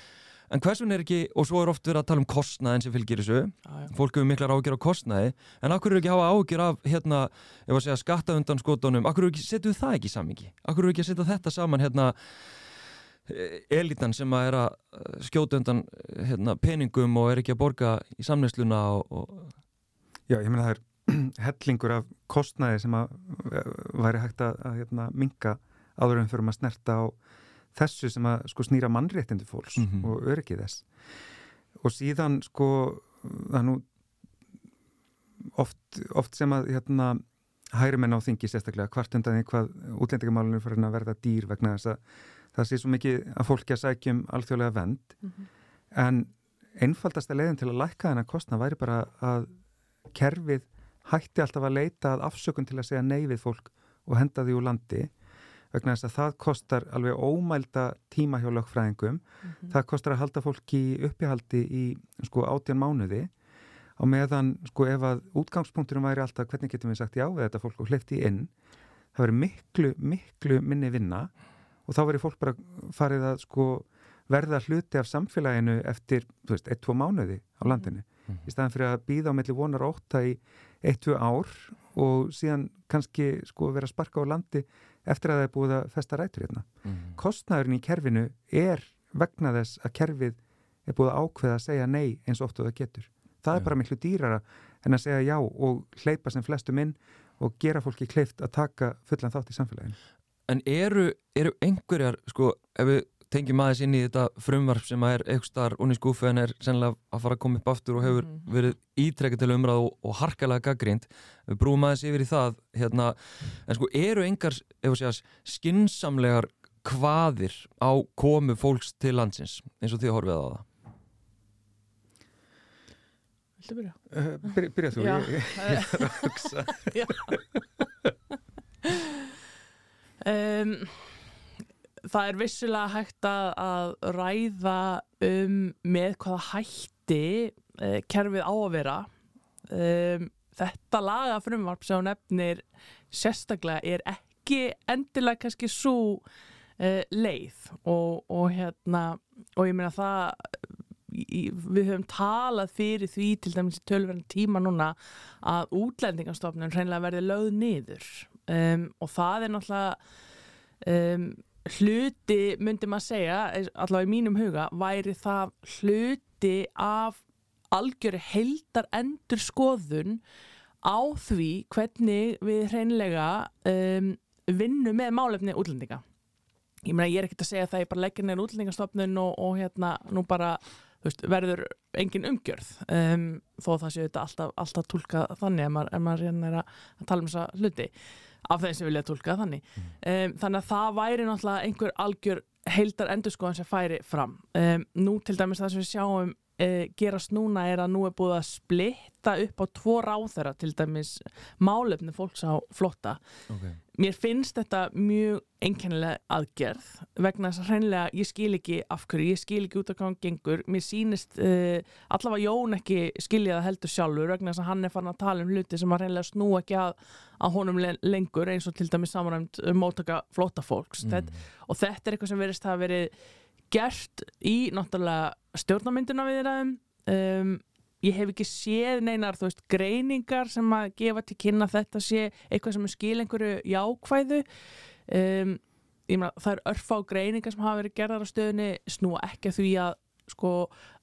[SPEAKER 1] En hvers vegna er ekki, og svo er oft verið að tala um kostnaðin sem fylgir þessu,
[SPEAKER 3] já.
[SPEAKER 1] fólk hefur miklar ágjör á kostnaði, en akkur eru ekki að hafa ágjör af hérna, ef að segja skatta undan skotunum, akkur eru ekki, setjum við það ekki samingi akkur eru ekki að setja þetta saman hérna eh, elitan sem að er að eh, skjóta undan eh, hérna, peningum og er ekki að borga í samneysluna og, og
[SPEAKER 2] Já, ég meina það er hellingur af kostnæði sem að væri hægt að, að hérna, minka áður en fyrir að snerta á þessu sem að sko snýra mannréttindi fólks
[SPEAKER 1] Mhm.
[SPEAKER 2] og öryggið þess og síðan sko það er nú oft, oft sem að hérna hægri menn á þingi sérstaklega hvart undan því hvað útlendingamálunum fyrir að verða dýr vegna þess að það sé svo mikið að fólki að sækjum alþjóðlega vend
[SPEAKER 3] Mhm.
[SPEAKER 2] en einfaldasta leiðin til að lækka þennan kostna væri bara að kerfið hætti alltaf að leita að afsökun til að segja nei við fólk og henda því úr landi vegna þess að það kostar alveg ómælda tíma hjá lögfræðingum
[SPEAKER 3] Mhm.
[SPEAKER 2] það kostar að halda fólki í uppihaldi í sko átján mánuði á meðan sko ef að útgangspunkturum væri alltaf hvernig getum við sagt já við þetta fólk og hleyfti inn það veri miklu, miklu minni vinna og þá veri fólk bara farið að sko verða hluti af samfélaginu eftir, þú veist, 1-2 mánuði á landinu
[SPEAKER 1] Mhm.
[SPEAKER 2] í staðan fyrir að býða á milli vonar og ótta í 1-2 ár og síðan kannski sko vera sparka á landi eftir að það er búið að festa rætur hérna
[SPEAKER 1] mm.
[SPEAKER 2] kostnæðurinn í kerfinu er vegna þess að kerfið er búið að ákveða að segja nei eins og oft og það getur. Það er bara miklu dýrara en að segja já og hleypa sem flestum inn og gera fólki kleift að taka fullan þátt í samfélaginu.
[SPEAKER 1] En eru, eru einhverjar, sko, ef við tengjum aðeins inn í þetta frumvarp sem að er eitthvað starf unni skúfu en er sennilega að fara að koma upp aftur og hefur
[SPEAKER 3] Mhm.
[SPEAKER 1] verið ítrekka til umræð og, og harkalega gaggrínt við brúum aðeins yfir í það hérna, en sko eru engar að skinsamlegar kvaðir á komu fólks til landsins eins og þið horfið á það
[SPEAKER 3] Viltu byrja?
[SPEAKER 2] Uh, byrja, byrja þú,
[SPEAKER 3] Já.
[SPEAKER 2] ég, ég, ég er að hugsa.
[SPEAKER 3] um, það er vissulega hægt að, ræða um með hvaða hætti uh, kerfið á að vera. Um, þetta laga frumvarp sem nefnir sérstaklega er ekki endilega kannski svo uh, leið. Og, og hérna og ég meina það við höfum talað fyrir því til dæmis í tölverðin tíma núna að útlendingastofnun hreinlega verði lögð niður. Um, og það er náttúrulega um, hluti, myndi maður segja allavega í mínum huga, væri það hluti af algjöru heldar endur skoðun á því hvernig við hreinlega um, vinnum með málefni útlendinga. Ég meina ég er ekkert að segja það ég bara leggja neður útlendingastofnun og, og hérna nú bara veist, verður engin umgjörð. Um, þó það séu þetta alltaf, alltaf tólka þannig ef maður, maður hérna er að, að tala um þessa hluti af þeim sem vilja tólka þannig. Um, þannig að það væri náttúrulega einhver algjör heildar endurskoðan sem færi fram. Um, nú til dæmis það sem við sjáum uh, gerast núna er að nú er búið að splitta upp á tvo ráþera til dæmis málefni fólks á flotta
[SPEAKER 1] okay.
[SPEAKER 3] mér finnst þetta mjög einkennilega aðgerð vegna þess að hreinlega ég skil ekki af hverju, ég skil ekki út af hvað hann gengur mér sýnist uh, allavega Jón ekki skilja það heldur sjálfur vegna þess að hann er farin að tala um hluti sem að hreinlega snú ekki að, að honum le- lengur eins og til dæmis samræmt um mótaka flóta fólks
[SPEAKER 1] mm.
[SPEAKER 3] þetta, og þetta er eitthvað sem verist að verið gert í náttúrulega stjórnarmynduna við þeirraðum um, ég hef ekki séð neinar þú veist greiningar sem að gefa til kynna þetta sé eitthvað sem er skil einhverju jákvæðu. Um, ég meina það er örfá greiningar sem hafa verið gerðar á stöðunni snúa ekki að því að sko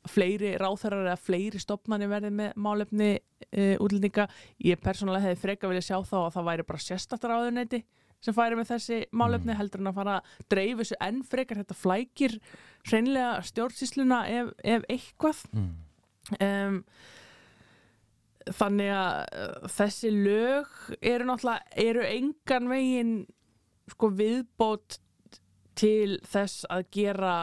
[SPEAKER 3] fleiri ráþærar eða fleiri stopnarnir verði með málefni uh, útlendinga. Ég persónulega hefði freka vilja sjá þá að það væri bara sérstættar áðurneyti sem færi með þessi málefni
[SPEAKER 1] Mm.
[SPEAKER 3] heldur en að fara að dreifu þessu enn frekar þetta flækir hreinlega stjórnsýsluna ef, ef eitthvað
[SPEAKER 1] mm.
[SPEAKER 3] um, þannig að uh, þessi lög eru náttúrulega eru engan veginn sko viðbót til þess að gera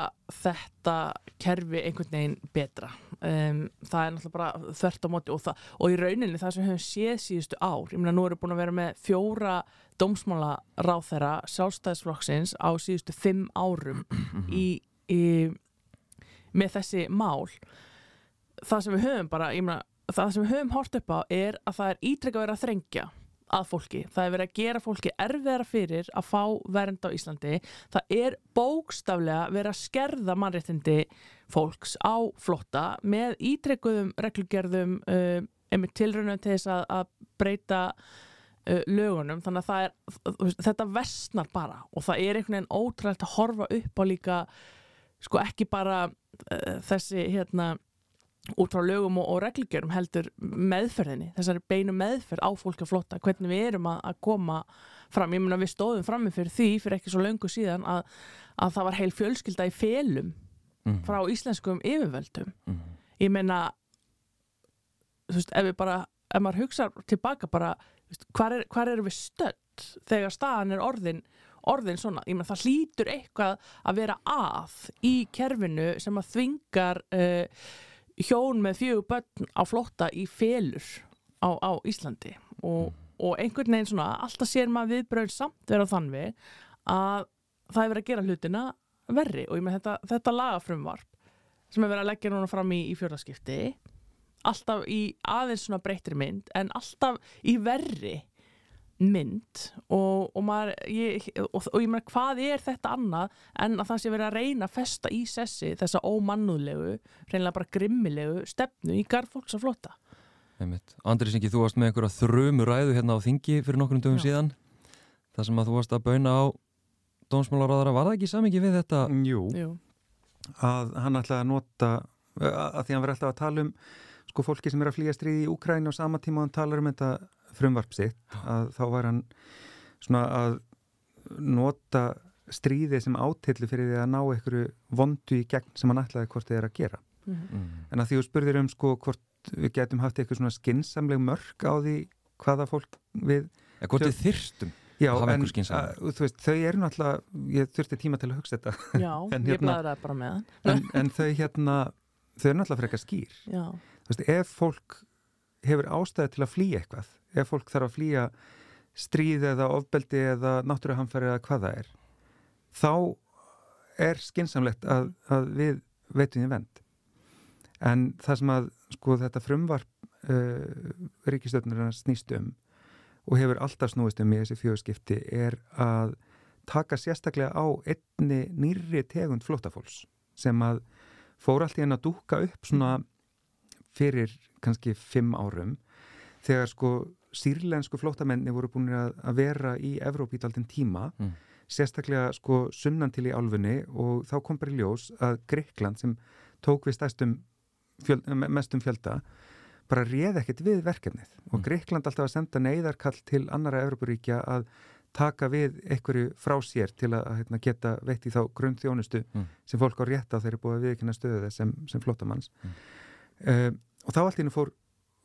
[SPEAKER 3] þetta kerfi einhvern veginn betra um, það er náttúrulega bara þvert á móti og, það, og í rauninni það sem við höfum séð síðustu ár, ég meina nú erum búin að vera með fjóra dómsmála ráþæra sjálfstæðisflokksins á síðustu fimm árum í, í með þessi mál. Það sem við höfum bara, ég meina það sem við höfum hort upp á er að það er ítrekka verið að þrengja að fólki, það er verið að gera fólki erfiðara fyrir að fá vernd á Íslandi. Það er bókstaflega verið að skerða mannréttindi fólks á flotta með ítrekkuðum reglugerðum uh, einmitt tilraunum til þess að, að breyta uh, lögunum þannig að er, þetta versnar bara og það er einhvern veginn ótrúlega að horfa upp á líka sko ekki bara uh, þessi hérna út frá lögum og, og reglugjörum heldur meðferðinni, þessari beinu meðferð á fólk að flotta, hvernig við erum að, að koma fram, ég meina við stóðum frammi fyrir því fyrir ekki svo löngu síðan að, að það var heil fjölskylda í felum
[SPEAKER 1] Mm.
[SPEAKER 3] frá íslenskum yfirvöldum
[SPEAKER 1] Mm.
[SPEAKER 3] ég meina þú veist, ef við bara ef maður hugsa tilbaka bara hvar, er, erum við stödd þegar staðan er orðin orðin svona, ég meina það hlýtur eitthvað að vera að í kerfinu sem að þvingar uh, hjón með fjögur börn á flotta í felur á, á Íslandi. Og, og einhvern veginn svona alltaf sér maður viðbröð samt vera þannig að það er verið að gera hlutina verri. Og ég með þetta, þetta lagafrumvarp sem er verið að leggja núna fram í, í fjörðarskipti alltaf í aðeins svona breytri mynd en alltaf í verri mynd og, og, maður, ég, og, og ég meina hvað er þetta annað en að það sé verið að reyna að festa í sessi þessa ómannúðlegu reynilega bara grimmilegu stefnu í garð fólks að flotta
[SPEAKER 1] Einmitt. Andri Singi, þú varst með einhverja þrömu ræðu hérna á þingi fyrir nokkrum dögum
[SPEAKER 3] Já.
[SPEAKER 1] síðan þar sem að þú varst að bauna á dómsmálaráðara, var það ekki samingi við þetta?
[SPEAKER 2] Jú,
[SPEAKER 3] Jú.
[SPEAKER 2] að hann ætlaði að nota að því hann verið alltaf að tala um sko fólki sem er að flýja stríði í Úkræni og sama tíma hann talar um þetta frumvarp sitt að þá var hann svona að nota stríði sem átillu fyrir því að ná einhverju vondu í gegn sem hann ætlaði hvort þið er að gera
[SPEAKER 3] Mhm.
[SPEAKER 1] Mm.
[SPEAKER 2] en að því þú spurðir um sko hvort við getum haft eitthvað svona skinsamleg mörg á því hvaða fólk við
[SPEAKER 1] Eða hvort þið þyrstum?
[SPEAKER 2] Já, en að, þú veist, þau eru náttúrulega, ég þurfti tíma til að hugsa þetta
[SPEAKER 3] Já,
[SPEAKER 2] En
[SPEAKER 3] ég
[SPEAKER 2] hérna-
[SPEAKER 3] blæðraði bara með
[SPEAKER 2] en, en þau hérna, þau eru náttúrulega frekar skýr
[SPEAKER 3] Já,
[SPEAKER 2] veist, ef fólk hefur ástæði til að flýja eitthvað ef fólk þarf að flýja stríð eða ofbeldi eða náttúruhamfæri eða hvað það er þá er skinsamlegt að, að við veitum því vend en það sem að sko þetta frumvarp uh, ríkistöfnurinn snýst um og hefur alltaf snúist um í þessi fjögskipti er að taka sérstaklega á einni nýrri tegund flótafólks sem að fór allt í enn að dúka upp svona fyrir kannski fimm árum þegar sko sírlensku flótamenni voru búin að, að vera í Evrópítaldin tíma
[SPEAKER 1] Mm.
[SPEAKER 2] sérstaklega sko sunnan til í álfunni og þá kom bara í ljós að Greikland sem tók við stæstum fjöl, me- mestum fjölda bara réð ekkert við verkefnið og
[SPEAKER 1] Mm.
[SPEAKER 2] Greikland alltaf að senda neyðarkall til annara Evrópuríkja að taka við einhverju frá sér til að, hérna, geta veitt í þá grunnþjónustu
[SPEAKER 1] Mm.
[SPEAKER 2] sem fólk á rétt á þeirri búið að viðkynna stöðu þess sem, sem flótamanns
[SPEAKER 1] Mm.
[SPEAKER 2] Og þá allt í hennu fór,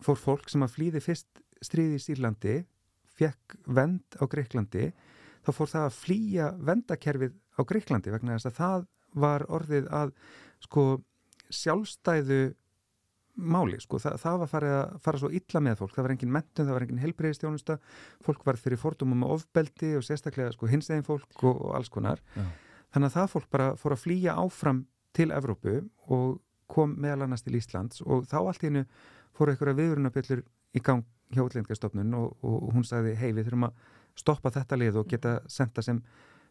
[SPEAKER 2] fór fólk sem að flýði fyrst stríði í Sýrlandi fekk vend á Greiklandi þá fór það að flýja vendakerfið á Greiklandi vegna þess að það var orðið að sko sjálfstæðu máli, sko, Þa, það var farið að fara svo illa með fólk, það var engin mentun, það var engin helbreyðistjónusta, fólk var fyrir fordumum og ofbeldi og sérstaklega sko hinsegin fólk og, og alls konar.
[SPEAKER 1] Já.
[SPEAKER 2] þannig að það fólk bara fór að flýja áfram til Evrópu og kom meðal annars til Íslands og þá allt í hennu fóru einhverja viðurunabjöllur í gang hjá útlendingastofnun og, og hún sagði hei við þurfum að stoppa þetta lið og geta senda sem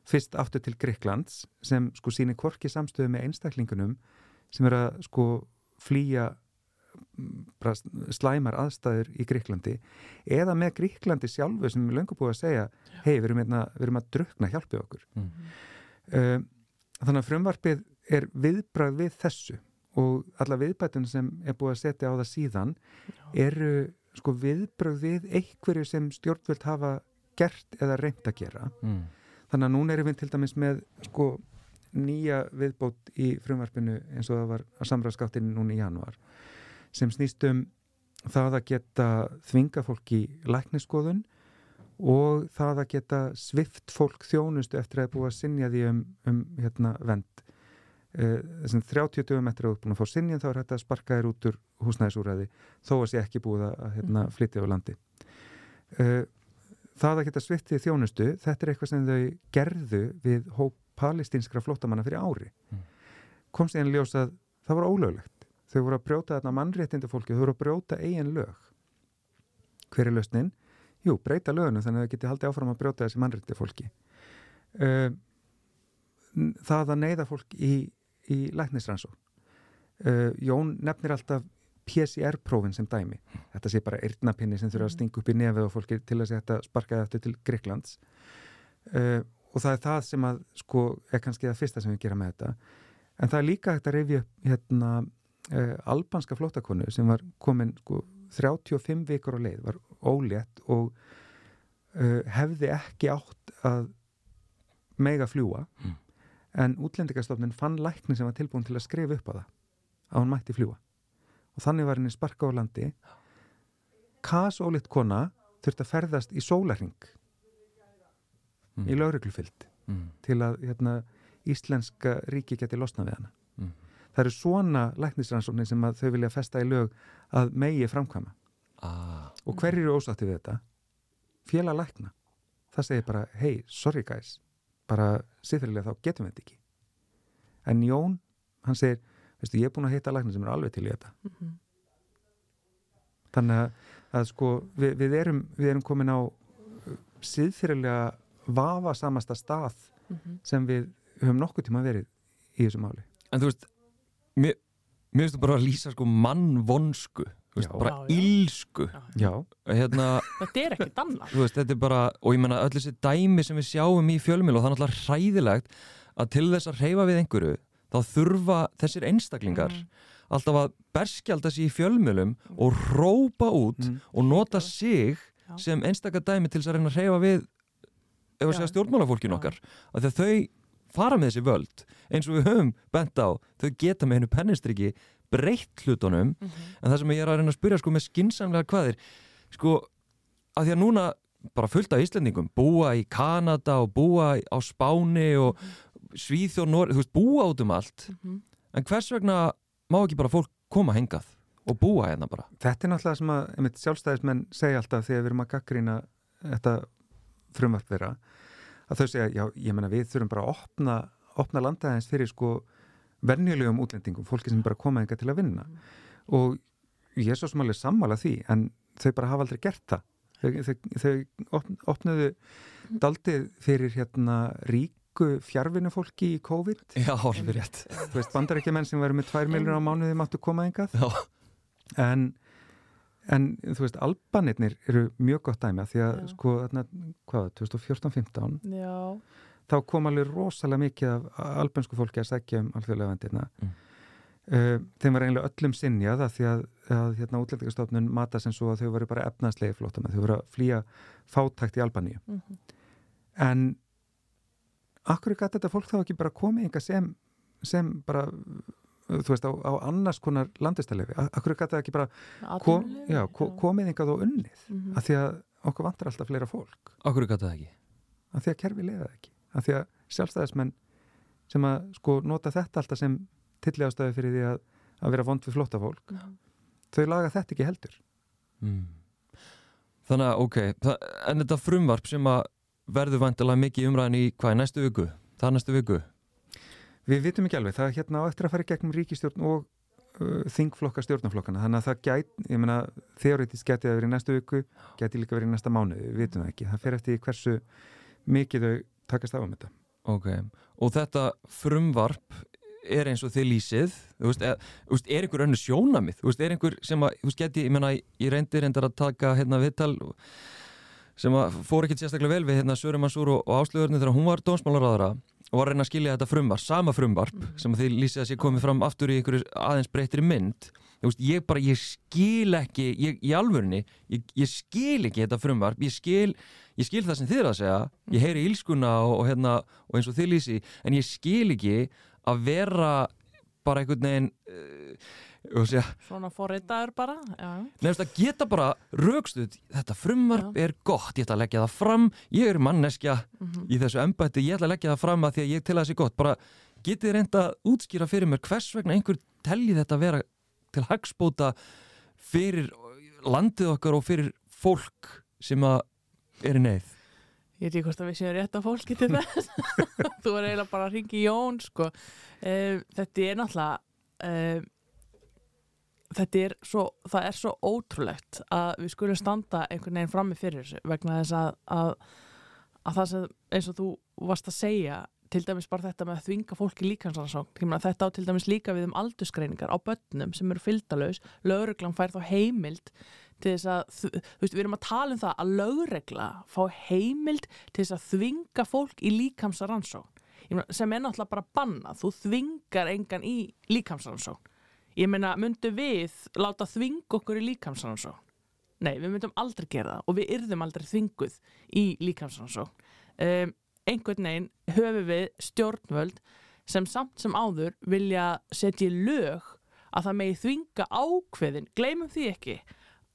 [SPEAKER 2] fyrst aftur til Greiklands sem sko síni korki samstöðu með einstaklingunum sem er að sko flýja mm, slæmar aðstæður í Greiklandi eða með Greiklandi sjálfu sem er löngu búið að segja hei við erum, hérna, við erum að drukna hjálpið okkur.
[SPEAKER 1] Mm.
[SPEAKER 2] um, þannig að frumvarpið er viðbrað við þessu og alla viðbætun sem er búið að setja á það síðan eru sko viðbröð við einhverju sem stjórnvöld hafa gert eða reynd að gera.
[SPEAKER 1] Mm.
[SPEAKER 2] þannig að núna erum við til dæmis með sko nýja viðbót í frumvarpinu eins og það var að samræðskáttinu núna í januar sem snýst um það að geta þvinga fólk í lækniskoðun og það að geta svift fólk þjónustu eftir að það er búið að sinja því um, um hérna, vend þessum 30 dögum eftir að þú er búin að fá sinjum þá er þetta að sparka þér út úr húsnæðisúræði þó að sé ekki búið að hérna, flytja á landi. Uh, það að geta svift því þjónustu þetta er eitthvað sem þau gerðu við hóp palestinskra flótamanna fyrir ári.
[SPEAKER 1] Mm.
[SPEAKER 2] kom síðan ljós að það var ólöglegt. Þau voru að brjóta þarna mannréttindu fólki þau voru að brjóta eigin lög. Hver er lausnin? Jú, breyta lögunum þannig að þau geti haldið áfram að brjóta þessi mannréttindu fólki uh, það að neyða fólk í, í læknisrannsók uh, Jón nefnir alltaf PCR-prófin sem dæmi. Þetta sé bara eirnapinni sem þurfa að stinga upp í nefið á fólki til að þetta sparkaði eftir til Greiklands uh, og það er það sem að sko er kannski það fyrsta sem við gera með þetta. En það er líka hægt að upp hérna uh, albanska flóttakonu sem var komin sko 35 vikur á leið, var ólétt og uh, hefði ekki átt að mega fljúa
[SPEAKER 1] Mm.
[SPEAKER 2] En útlendingastofnin fann lækni sem var tilbúin til að skrifa upp á það að hún mætti fljúa og þannig var henni sparka á landi kas ólitt kona þurfti að ferðast í sólarring
[SPEAKER 1] Mm.
[SPEAKER 2] í lauruglufyllt
[SPEAKER 1] Mm.
[SPEAKER 2] til að hérna, íslenska ríki geti losna við hana.
[SPEAKER 1] Mm.
[SPEAKER 2] Það eru svona læknisrannsóknir sem þau vilja festa í lög að megi framkvæma.
[SPEAKER 1] Ah.
[SPEAKER 2] Og hver eru ósátti við þetta? Félag lækna. Það segir bara, hei, sorry guys, bara siðferðilega þá getum við þetta ekki. En Jón, hann segir, veistu, ég er búin að hitta lækna sem er alveg til í þetta.
[SPEAKER 3] Mhm.
[SPEAKER 2] Þannig að, að sko, við, við, erum, við erum komin á siðferðilega vafa samasta stað
[SPEAKER 3] Mhm.
[SPEAKER 2] sem við höfum nokkuð tíma verið í þessu máli.
[SPEAKER 1] En þú veist, mér, mér finnst þú bara að lýsa sko mannvonsku, veist,
[SPEAKER 2] Já.
[SPEAKER 1] bara
[SPEAKER 3] Já, já.
[SPEAKER 1] ílsku. Hérna,
[SPEAKER 3] Þetta er ekkert annað
[SPEAKER 1] þú veist, þetta er bara, og ég menna öll þessi dæmi sem við sjáum í fjölmjöl og það er náttúrulega hræðilegt að til þess að reyfa við einhverju, þá þurfa þessir einstaklingar
[SPEAKER 3] Mhm.
[SPEAKER 1] alltaf að berskjalda sig í fjölmjölum og rópa út
[SPEAKER 2] Mm.
[SPEAKER 1] og nota sig
[SPEAKER 3] Já.
[SPEAKER 1] sem einstakar dæmi til þess að reyna að reyfa við ef að segja stjórnmálafólkin okkar af því að þau fara með þessi völd eins og við höfum bent á þau geta með hennu pennistriki breytt hlutunum
[SPEAKER 3] Mhm.
[SPEAKER 1] en það sem ég er að reyna að spyrja sko með skinsamlega hvaðir sko að því að núna bara fullt af Íslendingum búa í Kanada og búa á Spáni og Svíþjóð, Nóri, þú veist, búa út um allt
[SPEAKER 3] Mhm.
[SPEAKER 1] en hvers vegna má ekki bara fólk koma hengað og búa hérna bara
[SPEAKER 2] þetta er náttúrulega sem að einmitt, sjálfstæðismenn segja alltaf þegar við erum að gaggrýna þetta frumvart þeirra að þau segja, já, ég menna við þurfum bara að opna, opna landaðins fyrir sko venjulegum útlendingum, fólki sem bara koma enga til að vinna. Og ég er svo smálega sammála því en þau bara hafa aldrei gert það. Þau, þau, þau opn, opnuðu daldið fyrir hérna ríku fjárvinu fólki í COVID.
[SPEAKER 1] Já, alveg rétt.
[SPEAKER 2] Þú veist, bandarækjumenn sem verður með 2 miljónar á mánuði máttu koma engað
[SPEAKER 1] Já,
[SPEAKER 2] en, en þú veist, albanirnir eru mjög gott dæmi af því að
[SPEAKER 3] Já.
[SPEAKER 2] sko, þarna, hvað, 2014-15
[SPEAKER 3] Já,
[SPEAKER 2] þá kom alveg rosalega mikið af albansku fólki að segja um alþjóðlega vendirna
[SPEAKER 1] Mm.
[SPEAKER 2] uh, þeim var eiginlega öllum sinjað af því að, að hérna, útlendingastofnun mata sem svo að þau voru bara efnaðslegi flótamenn, þau voru að flýja fátækt í Albaníu.
[SPEAKER 3] Mhm.
[SPEAKER 2] en akkur er gæti þetta fólk þá ekki bara komið enga sem, sem bara þú veist, á, á annars konar landistælefi, akkur er gæti það ekki bara kom, já, ko, komið engað og unnið?
[SPEAKER 3] Mhm.
[SPEAKER 2] af því að okkur vantar alltaf fleira fólk.
[SPEAKER 1] Okkur gata það ekki?
[SPEAKER 2] Af því að kerfi leiða ekki af því að sjálfstæðismenn sem að sko nota þetta alltaf sem tilliðastöðu fyrir því að, að vera vond við flotta fólk
[SPEAKER 3] Mhm.
[SPEAKER 2] þau laga þetta ekki heldur
[SPEAKER 1] mm. Þannig að, ok það, en þetta frumvarp sem að verður vantilega mikið umræðin í hvað, í næstu viku? Það er næstu viku
[SPEAKER 2] við vitum ekki alveg, það er hérna á eftir að fara í gegnum ríkistjórn og uh, þingflokka stjórnaflokkana, þannig að það gæt ég meina, þeoretist gæti það verið í næstu viku gæti líka verið í næsta mánuði, við vitum það ekki það fer eftir hversu mikið þau takast á um þetta.
[SPEAKER 1] Ok, og þetta frumvarp er eins og þið lýsið þú veist, er, þú veist, er einhver önnu sjónamið þú veist, er einhver sem að, þú veist, geti ég menna, ég reyndi reyndar að taka hérna viðtal sem að fór ekkert sérstaklega vel við hérna Sörum Mansúr og, og Áslöðurni þegar hún var dónsmálaráðara og var að reyna að skilja þetta frumvarp, sama frumvarp sem að þið lýsið að sé komið fram aftur í einhverju aðeins breytri mynd veist, ég bara, ég skil ekki ég, í alvörunni, ég, ég skil ekki þetta frumvarp, ég skil ég skil það sem þið er að segja, ég heyri ílskuna og, og, hérna, og eins og þið lýsi en ég skil ekki að vera bara einhvern veginn uh, Segja,
[SPEAKER 3] svona forreitaður bara
[SPEAKER 1] nefnst að geta bara raukstuð þetta frumvarp Já. er gott, ég ætla að leggja það fram ég er manneskja mm -hmm. í þessu embætti, ég ætla að leggja það fram að því að ég til að það sé gott, bara getið reynda að útskýra fyrir mér hvers vegna einhver telli þetta að vera til hagspóta fyrir landið okkar og fyrir fólk sem er í neyð
[SPEAKER 3] Ég veit ekki hvort að við séum rétt að fólki til þess þú er eiginlega bara að ringi Jón sko. uh, þetta er náttúrulega uh, þetta er svo, það er svo ótrúlegt að við skulum standa einhvern veginn frammi fyrir vegna þess að, að, að það sem eins og þú varst að segja til dæmis bara þetta með að þvinga fólki líkansansókn þetta á til dæmis líka við um aldursgreiningar á börnum sem eru fylgdalaus lögreglan fær þá heimild til þess að, þú veist, við erum að tala um það að lögregla fá heimild til þess að þvinga fólk í líkamsaransókn sem er náttúrulega bara banna, þú þvingar engan í líkamsaransókn ég meina, myndu við láta þving okkur í líkamsrannsó nei, við myndum aldrei gera það og við yrðum aldrei þvinguð í líkamsrannsó um, einhvern veginn höfum við stjórnvöld sem samt sem áður vilja setja í lög að það megi þvinga ákveðin gleymum því ekki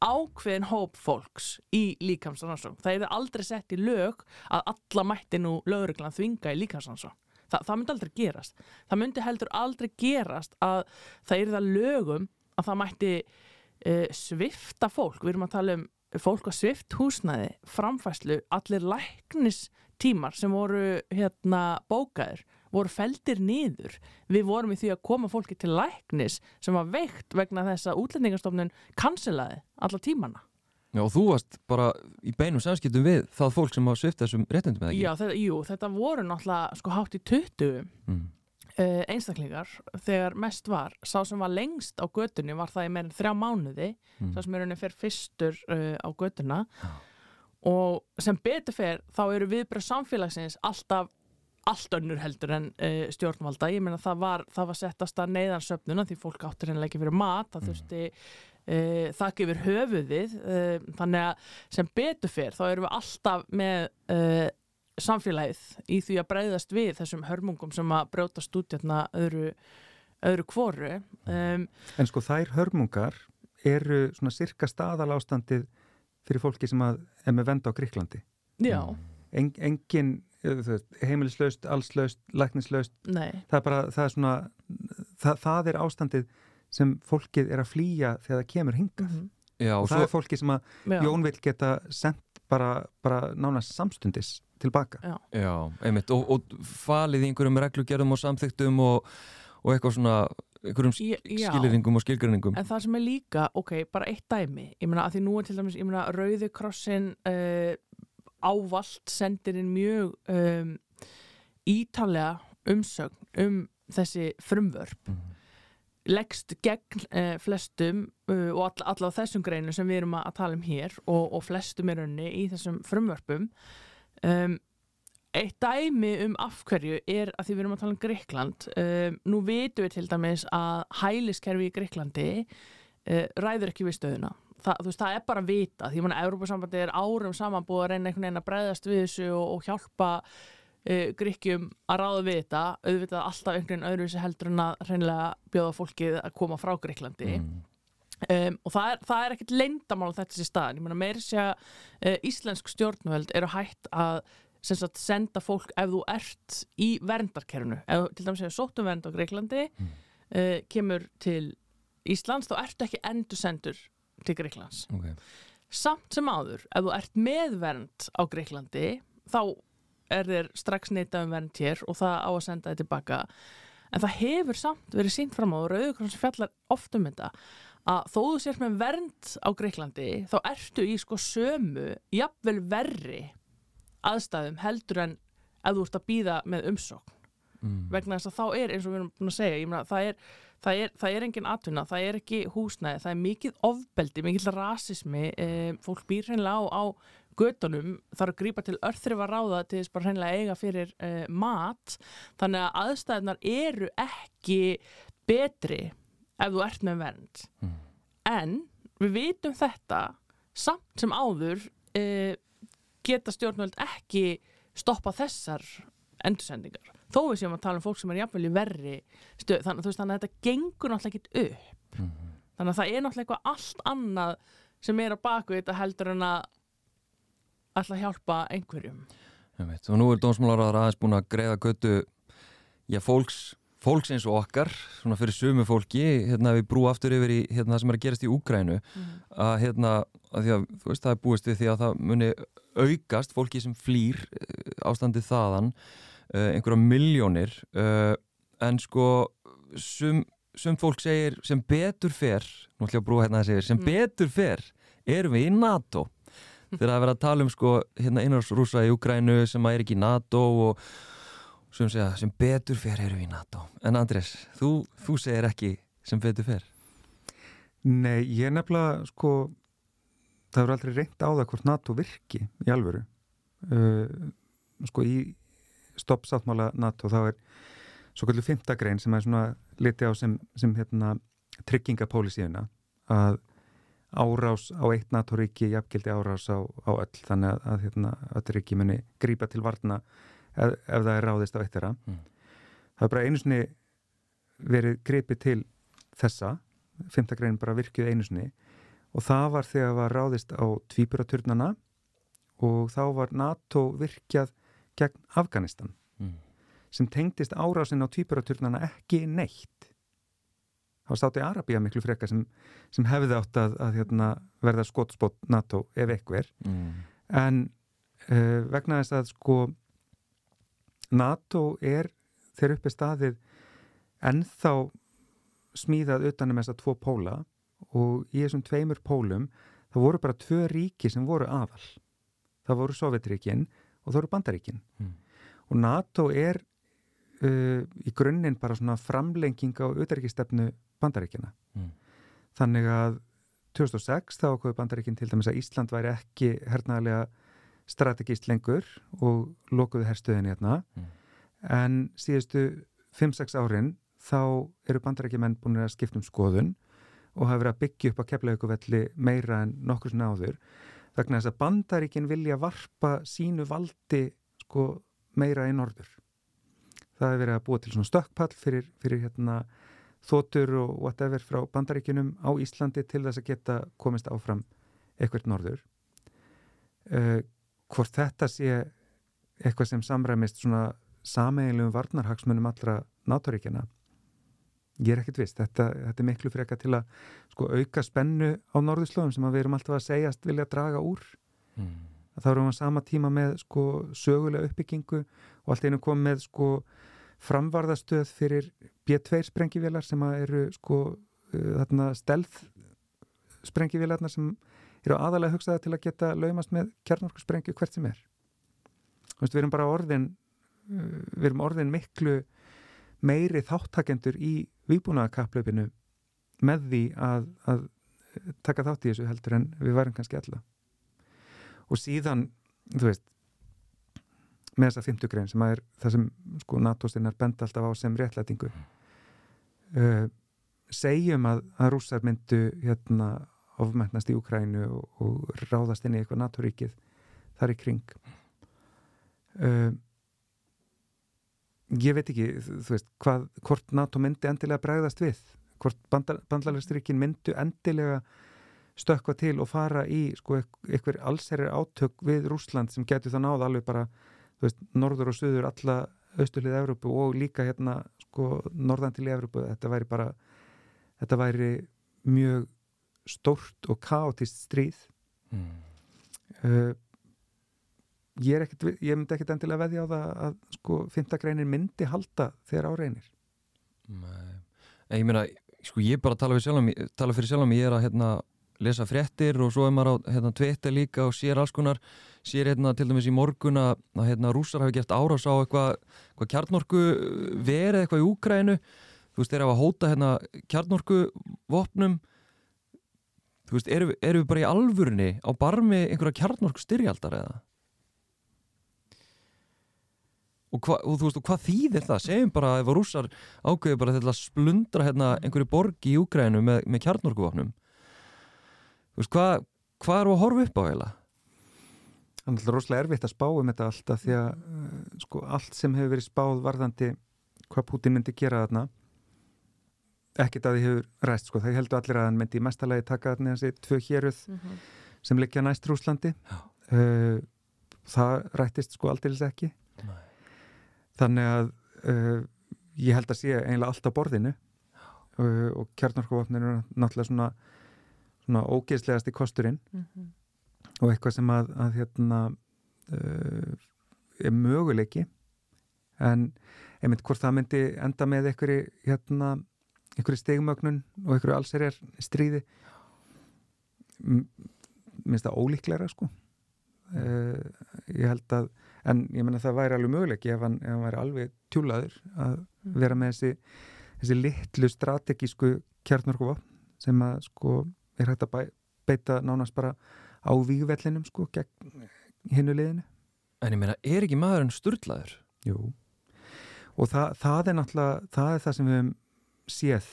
[SPEAKER 3] ákveðin hóp fólks í líkamsrannsó það er aldrei sett í lög að alla mætti nú löguriglan þvinga í líkamsrannsó Þa, það myndi aldrei gerast. Það myndi heldur aldrei gerast að það er það lögum að það mætti uh, svifta fólk. Við erum að tala um fólk að svift húsnæði, framfæslu, allir læknistímar sem voru hérna bókaður voru feldir niður. Við vorum í því að koma fólki til læknis sem var veikt vegna þess að útlendingarstofnun kanselaði alla tímana.
[SPEAKER 1] Já, og þú varst bara í beinum samskiptum við það fólk sem á svifta þessum réttundum, eða ekki?
[SPEAKER 3] Já, þetta, jú, þetta voru náttúrulega sko hátt í 20 mm. uh, einstaklingar þegar mest var. Sá sem var lengst á götunni var það í meirinn þrjá mánuði, mm. sá sem er unni fyrir fyrstur uh, á götuna ja. Og sem betur fyrir þá eru viðbröð samfélagsins alltaf allt önnur heldur en uh, stjórnvalda. Ég meina það var, það var settast að neyðarsöfnuna því fólk áttur hennilega ekki fyrir mat það mm. þurfti uh, þakk yfir höfuðið uh, þannig að sem betur fyrr þá erum við alltaf með samfélagið í því að breyðast við þessum hörmungum sem að brjótast út hérna öðru, öðru kvoru um,
[SPEAKER 2] En sko þær hörmungar eru svona cirka staðalástandið fyrir fólki sem að er með venda á Gríklandi
[SPEAKER 3] Já.
[SPEAKER 2] En, Engin heimilislaust, allslaust, læknislaust. Það er bara, það er svona það, það er ástandið sem fólkið er að flýja þegar það kemur hingað. Mm -hmm. Já, og, og það svo... er fólkið sem að Já. Jón vil geta sendt bara, bara nánast samstundis tilbaka.
[SPEAKER 1] Já, Já einmitt, og, og falið í einhverjum reglugjörðum og samþygtum og, og eitthvað svona einhverjum skiliringum og skilgrinningum
[SPEAKER 3] En það sem er líka, ok, bara eitt dæmi. Ég meina að því nú er til dæmis, ég meina Rauðikrossin uh, ávalt sendir inn mjög um, ítalega umsögn um þessi frumvörp. Mm. leggst gegn uh, flestum uh, og all, allavega þessum greinu sem við erum að tala um hér og, og flestum er önni í þessum frumvörpum. Um, eitt dæmi um afhverju er að því við erum að tala um Greikland um, nú veitum við til dæmis að hæliskerfi í Greiklandi uh, ræður ekki við stöðuna. Það, veist, það er bara að vita því að Európa-sambandi er árum saman búið að reyna einhvern veginn að breyðast við þessu og, og hjálpa uh, Gríkjum að ráða við þetta. Auðvitað alltaf einhvern veginn öðruvísi heldur en að reynilega bjóða fólkið að koma frá Gríklandi mm. um, og það er, það er ekkert leindamál á þetta sér stað, ég meina meiri sé að uh, íslensk stjórnvöld eru hægt að sagt, senda fólk ef þú ert í verndarkerfunu, ef til dæmis hefur sóttum vernd á Greiklandi mm. uh, kemur til Íslands, þá ertu ekki endur sendur til Greiklands okay. samt sem áður, ef þú ert meðvernd á Greiklandi þá er þér strax neytað um vernd hér og það á að senda þið tilbaka en það hefur samt verið sínt fram á og Rauðurkross fjallar oft um þetta að þó þú sér með vernd á Greiklandi þá ertu í sko sömu jafnvel verri aðstæðum heldur en ef þú ert að býða með umsókn mm. vegna þess að þá er eins og við erum búin að segja mena, það er það er, það er engin atvinna, það er ekki húsnæði, það er mikið ofbeldi, mikið rasismi, e, fólk býr hreinlega á, á gödunum, þarf að grýpa til örþrif að ráða til þess bara hreinlega eiga fyrir e, mat, þannig að aðstæðunar eru ekki betri ef þú ert með vernd
[SPEAKER 1] Mm.
[SPEAKER 3] en við vitum þetta samt sem áður uh, geta stjórnvöld ekki stoppa þessar endursendingar? Þó við séum að tala um fólk sem er jafnvel í verri stöð, þannig, veist, þannig að þetta gengur náttúrulega ekki upp.
[SPEAKER 1] Mhm.
[SPEAKER 3] þannig að það er náttúrulega eitthvað allt annað sem er á baku þetta heldur en að að hjálpa einhverjum.
[SPEAKER 1] Einmitt. Og nú er dómsmálaráður aðeins búin að greiða götu já, fólks, fólks eins og okkar svona fyrir sumu fólki hérna við brú aftur yfir í hérna, það sem er að gerast í Úgrænu að hérna að því að þú veist það er búist við því að það muni aukast fólki sem flýr uh, ástandið þaðan uh, einhverja miljónir uh, en sko sum, sum fólk segir sem betur fer nú ætlum ég að brúa hérna að segir sem
[SPEAKER 3] Mm.
[SPEAKER 1] betur fer erum við í NATO. Þegar það er verið að tala um sko hérna innanrúsa í Ukrænu sem að er ekki í NATO og sem segja sem betur fer erum við í NATO. En Andrés, þú, þú segir ekki sem betur fer.
[SPEAKER 2] Nei, ég nefnilega sko það hefur aldrei reynt á það hvort NATO virki í alvöru. Uh, sko í stoppsáttmála NATO þá er svo kallu fymtagrein sem er svona liti á sem, sem hérna tryggingapólisíuna að árás á eitt NATO-ríki jafngildi árás á, á öll. Þannig að, að hérna, öll ríki muni grípa til varna ef, ef það er ráðist á eitt þeirra.
[SPEAKER 1] Mm.
[SPEAKER 2] það er bara einu sinni verið gripið til þessa. Fymtagrein bara virkjuð einu sinni og það var þegar var ráðist á tvíburaturnana og þá var NATO virkjað gegn Afganistan
[SPEAKER 1] mm.
[SPEAKER 2] sem tengdist árásin á tvíburaturnana ekki neitt þá státti Arabía miklu frekar sem, sem hefði átt að, að hérna, verða skotspott NATO ef eitthver
[SPEAKER 1] Mm.
[SPEAKER 2] en uh, vegna þess að sko NATO er þegar uppi staðið ennþá smíðað utanum þessa tvo póla og í þessum tveimur pólum það voru bara tvö ríki sem voru aðal það voru Sovjetríkin og það voru Bandaríkin
[SPEAKER 1] Mm.
[SPEAKER 2] og NATO er uh, í grunninn bara svona framlenging á auðarikistefnu Bandaríkina
[SPEAKER 1] Mm.
[SPEAKER 2] þannig að 2006 þá okkur Bandaríkin til dæmis að Ísland væri ekki hernaðlega strategist lengur og lokuðu herstöðinni hérna
[SPEAKER 1] Mm.
[SPEAKER 2] en síðustu 5-6 árin þá eru bandarækjumenn búin að skipta um skoðun og hafa verið að byggja upp á keflaugvelli meira en nokkur sinna áður vegna þess að bandaríkin vilja varpa sínu valdi sko meira í norður. Það hefur verið að búa til svona stökkpall fyrir, fyrir hérna þótur og whatever frá bandaríkinum á Íslandi til þess að geta komist áfram eitthvað norður. Uh, hvort þetta sé eitthvað sem samræmist svona sameiginlegum varnarhagsmunum allra náttúríkjana ég er ekkert viss, þetta, þetta er miklu freka til að sko, auka spennu á norðurslóðum sem við erum alltaf að segjast vilja draga úr.
[SPEAKER 1] Mm.
[SPEAKER 2] þá erum við á sama tíma með sko, sögulega uppbyggingu og allt einu kom með sko, framvarðastöð fyrir B2 sprengivélar sem að eru sko, uh, þarna stelð sprengivélarnar sem eru aðalega hugsaða til að geta laumast með kjarnorku sprengju hvert sem er. Veist, við erum bara orðin uh, við erum orðin miklu meiri þáttakendur í výbúnaðakaplaupinu með því að, að taka þátt í þessu heldur en við varum kannski alla. Og síðan, þú veist með þessa fymtugrein sem er það sem sko NATO-stinnar benda alltaf á sem réttlætingu uh, segjum að, að rússar myndu hérna ofmennast í Ukrænu og, og ráðast inn í eitthvað NATO-ríkið þar í kring. Uh, ég veit ekki þú veist, hvað, hvort NATO myndi endilega bregðast við, hvort bandalagsríkin myndu endilega stökkva til og fara í sko, eitthvað allserri átök við Rúsland sem getur það náð alveg bara veist, norður og söður alla austurlið Evrópu og líka hérna sko, norðan til Evrópu. Þetta væri bara þetta væri mjög stórt og kaotist stríð.
[SPEAKER 1] Mm.
[SPEAKER 2] uh, ég, ekkit, ég myndi ekkit endilega veðja á það að sko, fymta greinin myndi halda þegar áreinir
[SPEAKER 1] ég meina, sko ég bara tala, sjálfum, tala fyrir sjálfum, ég er að hérna, lesa fréttir og svo er maður á hérna, Twitter líka og sér alls konar sér hérna til dæmis í morgun að hérna, rússar hafi gert árás á eitthvað eitthva kjarnorku verið eitthvað í Úkrænu þú veist, þeir hafa hóta hérna kjarnorku vopnum. Þú veist, eru, eru við bara í alvurni á barmi einhverja kjarnorku styrjaldar eða? Og, hva, og þú veist, og hvað þýðir það? Segjum bara ef að rússar ákveður bara til að splundra hérna einhverju borg í Úgrænu með, með kjarnorkuvapnum þú veist, hvað hva er að horfa upp á heila?
[SPEAKER 2] Það er alltaf rosalega erfitt að spá um þetta alltaf því að uh, sko, allt sem hefur verið spáð varðandi hvað Putin myndi gera þarna ekkert að því hefur ræst sko. það heldur allir að hann myndi í mestalagi taka þarna þessi tvö héruð
[SPEAKER 3] mm -hmm.
[SPEAKER 2] sem liggja næst Rúslandi uh, það rættist sko aldrei ekki. Þannig að uh, ég held að sé einlega allt á borðinu. Uh, og kjarnorkuvapnir eru náttúrulega svona, svona ógeðslegast í kosturinn. Mm -hmm og eitthvað sem að, að hérna uh, er möguleiki. En einmitt hvort það myndi enda með einhverju hérna, stegumögnun og einhverju allserjar stríði minnst það ólíklæra sko. Uh, ég held að en ég menna það væri alveg möguleiki ef hann, ef hann væri alveg tjúlaður að mm. vera með þessi, þessi litlu strategísku kjarnorkuva sem að sko er hægt að beita nánast bara á výgvellinum sko gegn hinnu liðinu.
[SPEAKER 1] En ég meina, er ekki maðurinn sturlaður?
[SPEAKER 2] Jú, og það, það er náttúrulega, það er það sem við hefum séð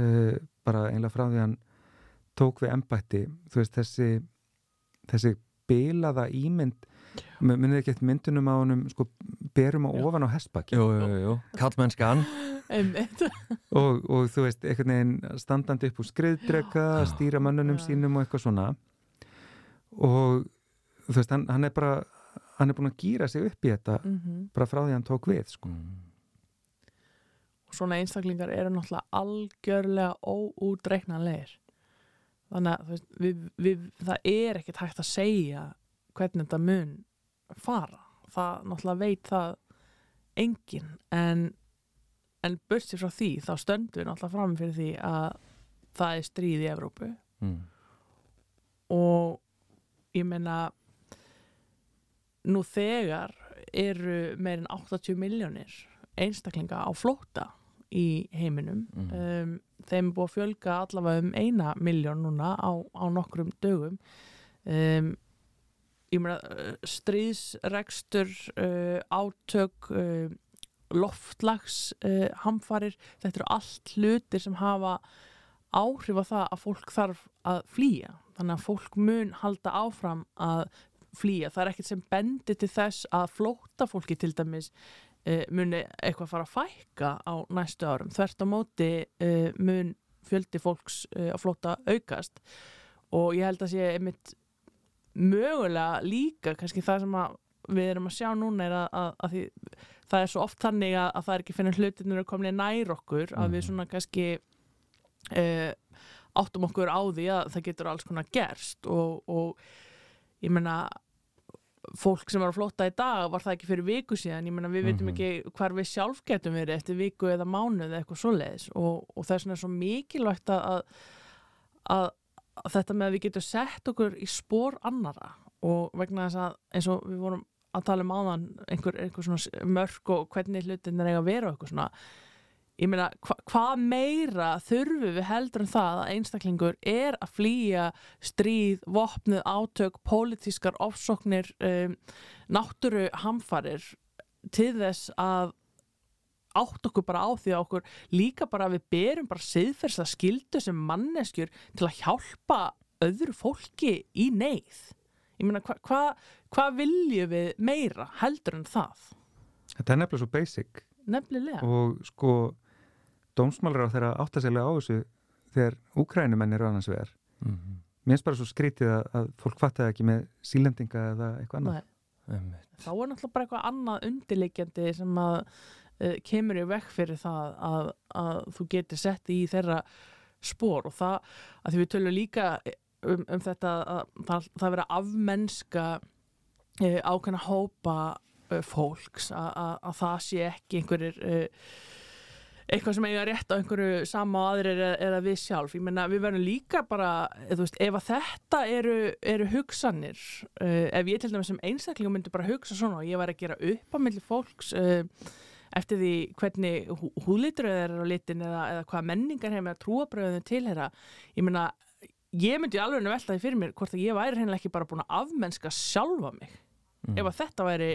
[SPEAKER 2] uh, bara einlega frá því hann tók við ennbætti, þú veist, þessi þessi bilaða ímynd minnið ekki eftir myndunum á hann sko, berum á ofan á
[SPEAKER 1] jú, kallmennskan
[SPEAKER 2] og, og þú veist, einhvern veginn standandi upp úr skriðdrega, stýra mannunum sínum og eitthvað svona. Og þú veist, hann, hann er bara hann er búin að gýra sig upp í þetta mm -hmm. bara frá því hann tók við sko. mm.
[SPEAKER 3] og svona einstaklingar eru náttúrulega algjörlega óútreiknanleir þannig að veist, við, við, það er ekkert hægt að segja hvernig þetta mun fara það náttúrulega veit það engin en en börsið frá því þá stöndu við náttúrulega fram fyrir því að það er stríð í Evrópu mm. og ég meina nú þegar eru meirinn 80 miljónir einstaklinga á flóta í heiminum mm. um, þeim er búið að fjölga allavega um eina miljón núna á, á nokkrum dögum um, stríðsregstur uh, átök uh, loftlags uh, hamfarir, þetta eru allt hlutir sem hafa áhrif á það að fólk þarf að flýja. Þannig að fólk mun halda áfram að flýja, það er ekkert sem bendir til þess að flóta fólki til dæmis muni eitthvað fara að fækka á næstu árum. Þvert á móti mun fjöldi fólks að flóta aukast. Og ég held að sé einmitt mögulega líka kannski það sem við erum að sjá núna er að, að, að því, það er svo oft þannig að, að það er ekki finnir hlutinur að komlega nær okkur að við mm. svona kannski uh, áttum okkur á því að það getur alls konar gerst og, og ég menna fólk sem var að flotta í dag var það ekki fyrir viku síðan, ég menna við veitum mm -hmm. ekki hvar við sjálf getum verið eftir viku eða mánuð eða eitthvað svoleiðis og, og það er svona svo mikilvægt að, að þetta með að við getum sett okkur í spór annara og vegna þess að eins og við vorum að tala um áðan einhver, einhver svona mörg og hvernig hlutin er eiga að vera og eitthvað svona ég meina, hva, hvað meira þurfu við heldur en það að einstaklingur er að flýja stríð, vopnuð, átök, pólitískar ofsóknir, um, náttúru hamfarir til þess að átt okkur bara á því að okkur líka bara við berum bara siðferðslega skildu sem manneskjur til að hjálpa öðru fólki í neyð. Ég meina, hvað hva, hva viljum við meira heldur en það?
[SPEAKER 2] Þetta er nefnilega svo basic.
[SPEAKER 3] Nefnilega.
[SPEAKER 2] Og sko dómsmálur á þeirra áttaseglega á þessu þegar úkrænumenn eru annars vegar mm -hmm. mér finnst bara svo skrítið að, að fólk fattaði ekki með sílendinga eða eitthvað annað
[SPEAKER 3] þá er náttúrulega bara eitthvað annað undirleikjandi sem að uh, kemur í vekk fyrir það að, að þú getur sett í þeirra spór og það að því við tölum líka um, um þetta að það, það vera afmennska uh, ákveðna hópa uh, fólks. Að, að það sé ekki einhverjir eitthvað sem eiga rétt á einhverju sama og aðrir er, er að við sjálf. Ég menna við verðum líka bara veist, ef að þetta eru, eru hugsanir uh, ef ég til dæmis sem einstaklingum myndi bara hugsa svona og ég var að gera upp á milli fólks uh, eftir því hvernig húðlitur er á litin eða, eða hvað menningar hefur með að trúabröðinu tilhera ég menna ég myndi alveg að velta því fyrir mér hvort að ég væri hennilega ekki bara búin að afmennska sjálfa mig mm. ef að þetta væri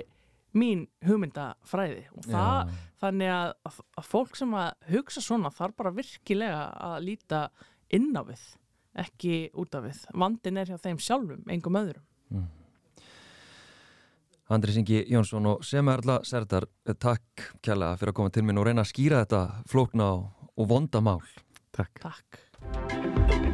[SPEAKER 3] mín hugmyndafræði. Og það, þannig að, að, að fólk sem að hugsa svona þarf bara virkilega að líta inn á við, ekki út af við. Vandin er hjá þeim sjálfum, engum öðrum
[SPEAKER 1] Andri Singi Jónsson og Semerla Serdar, takk kjærlega fyrir að koma til minn og reyna að skýra þetta flókna og, og vonda mál
[SPEAKER 2] Takk.
[SPEAKER 3] Takk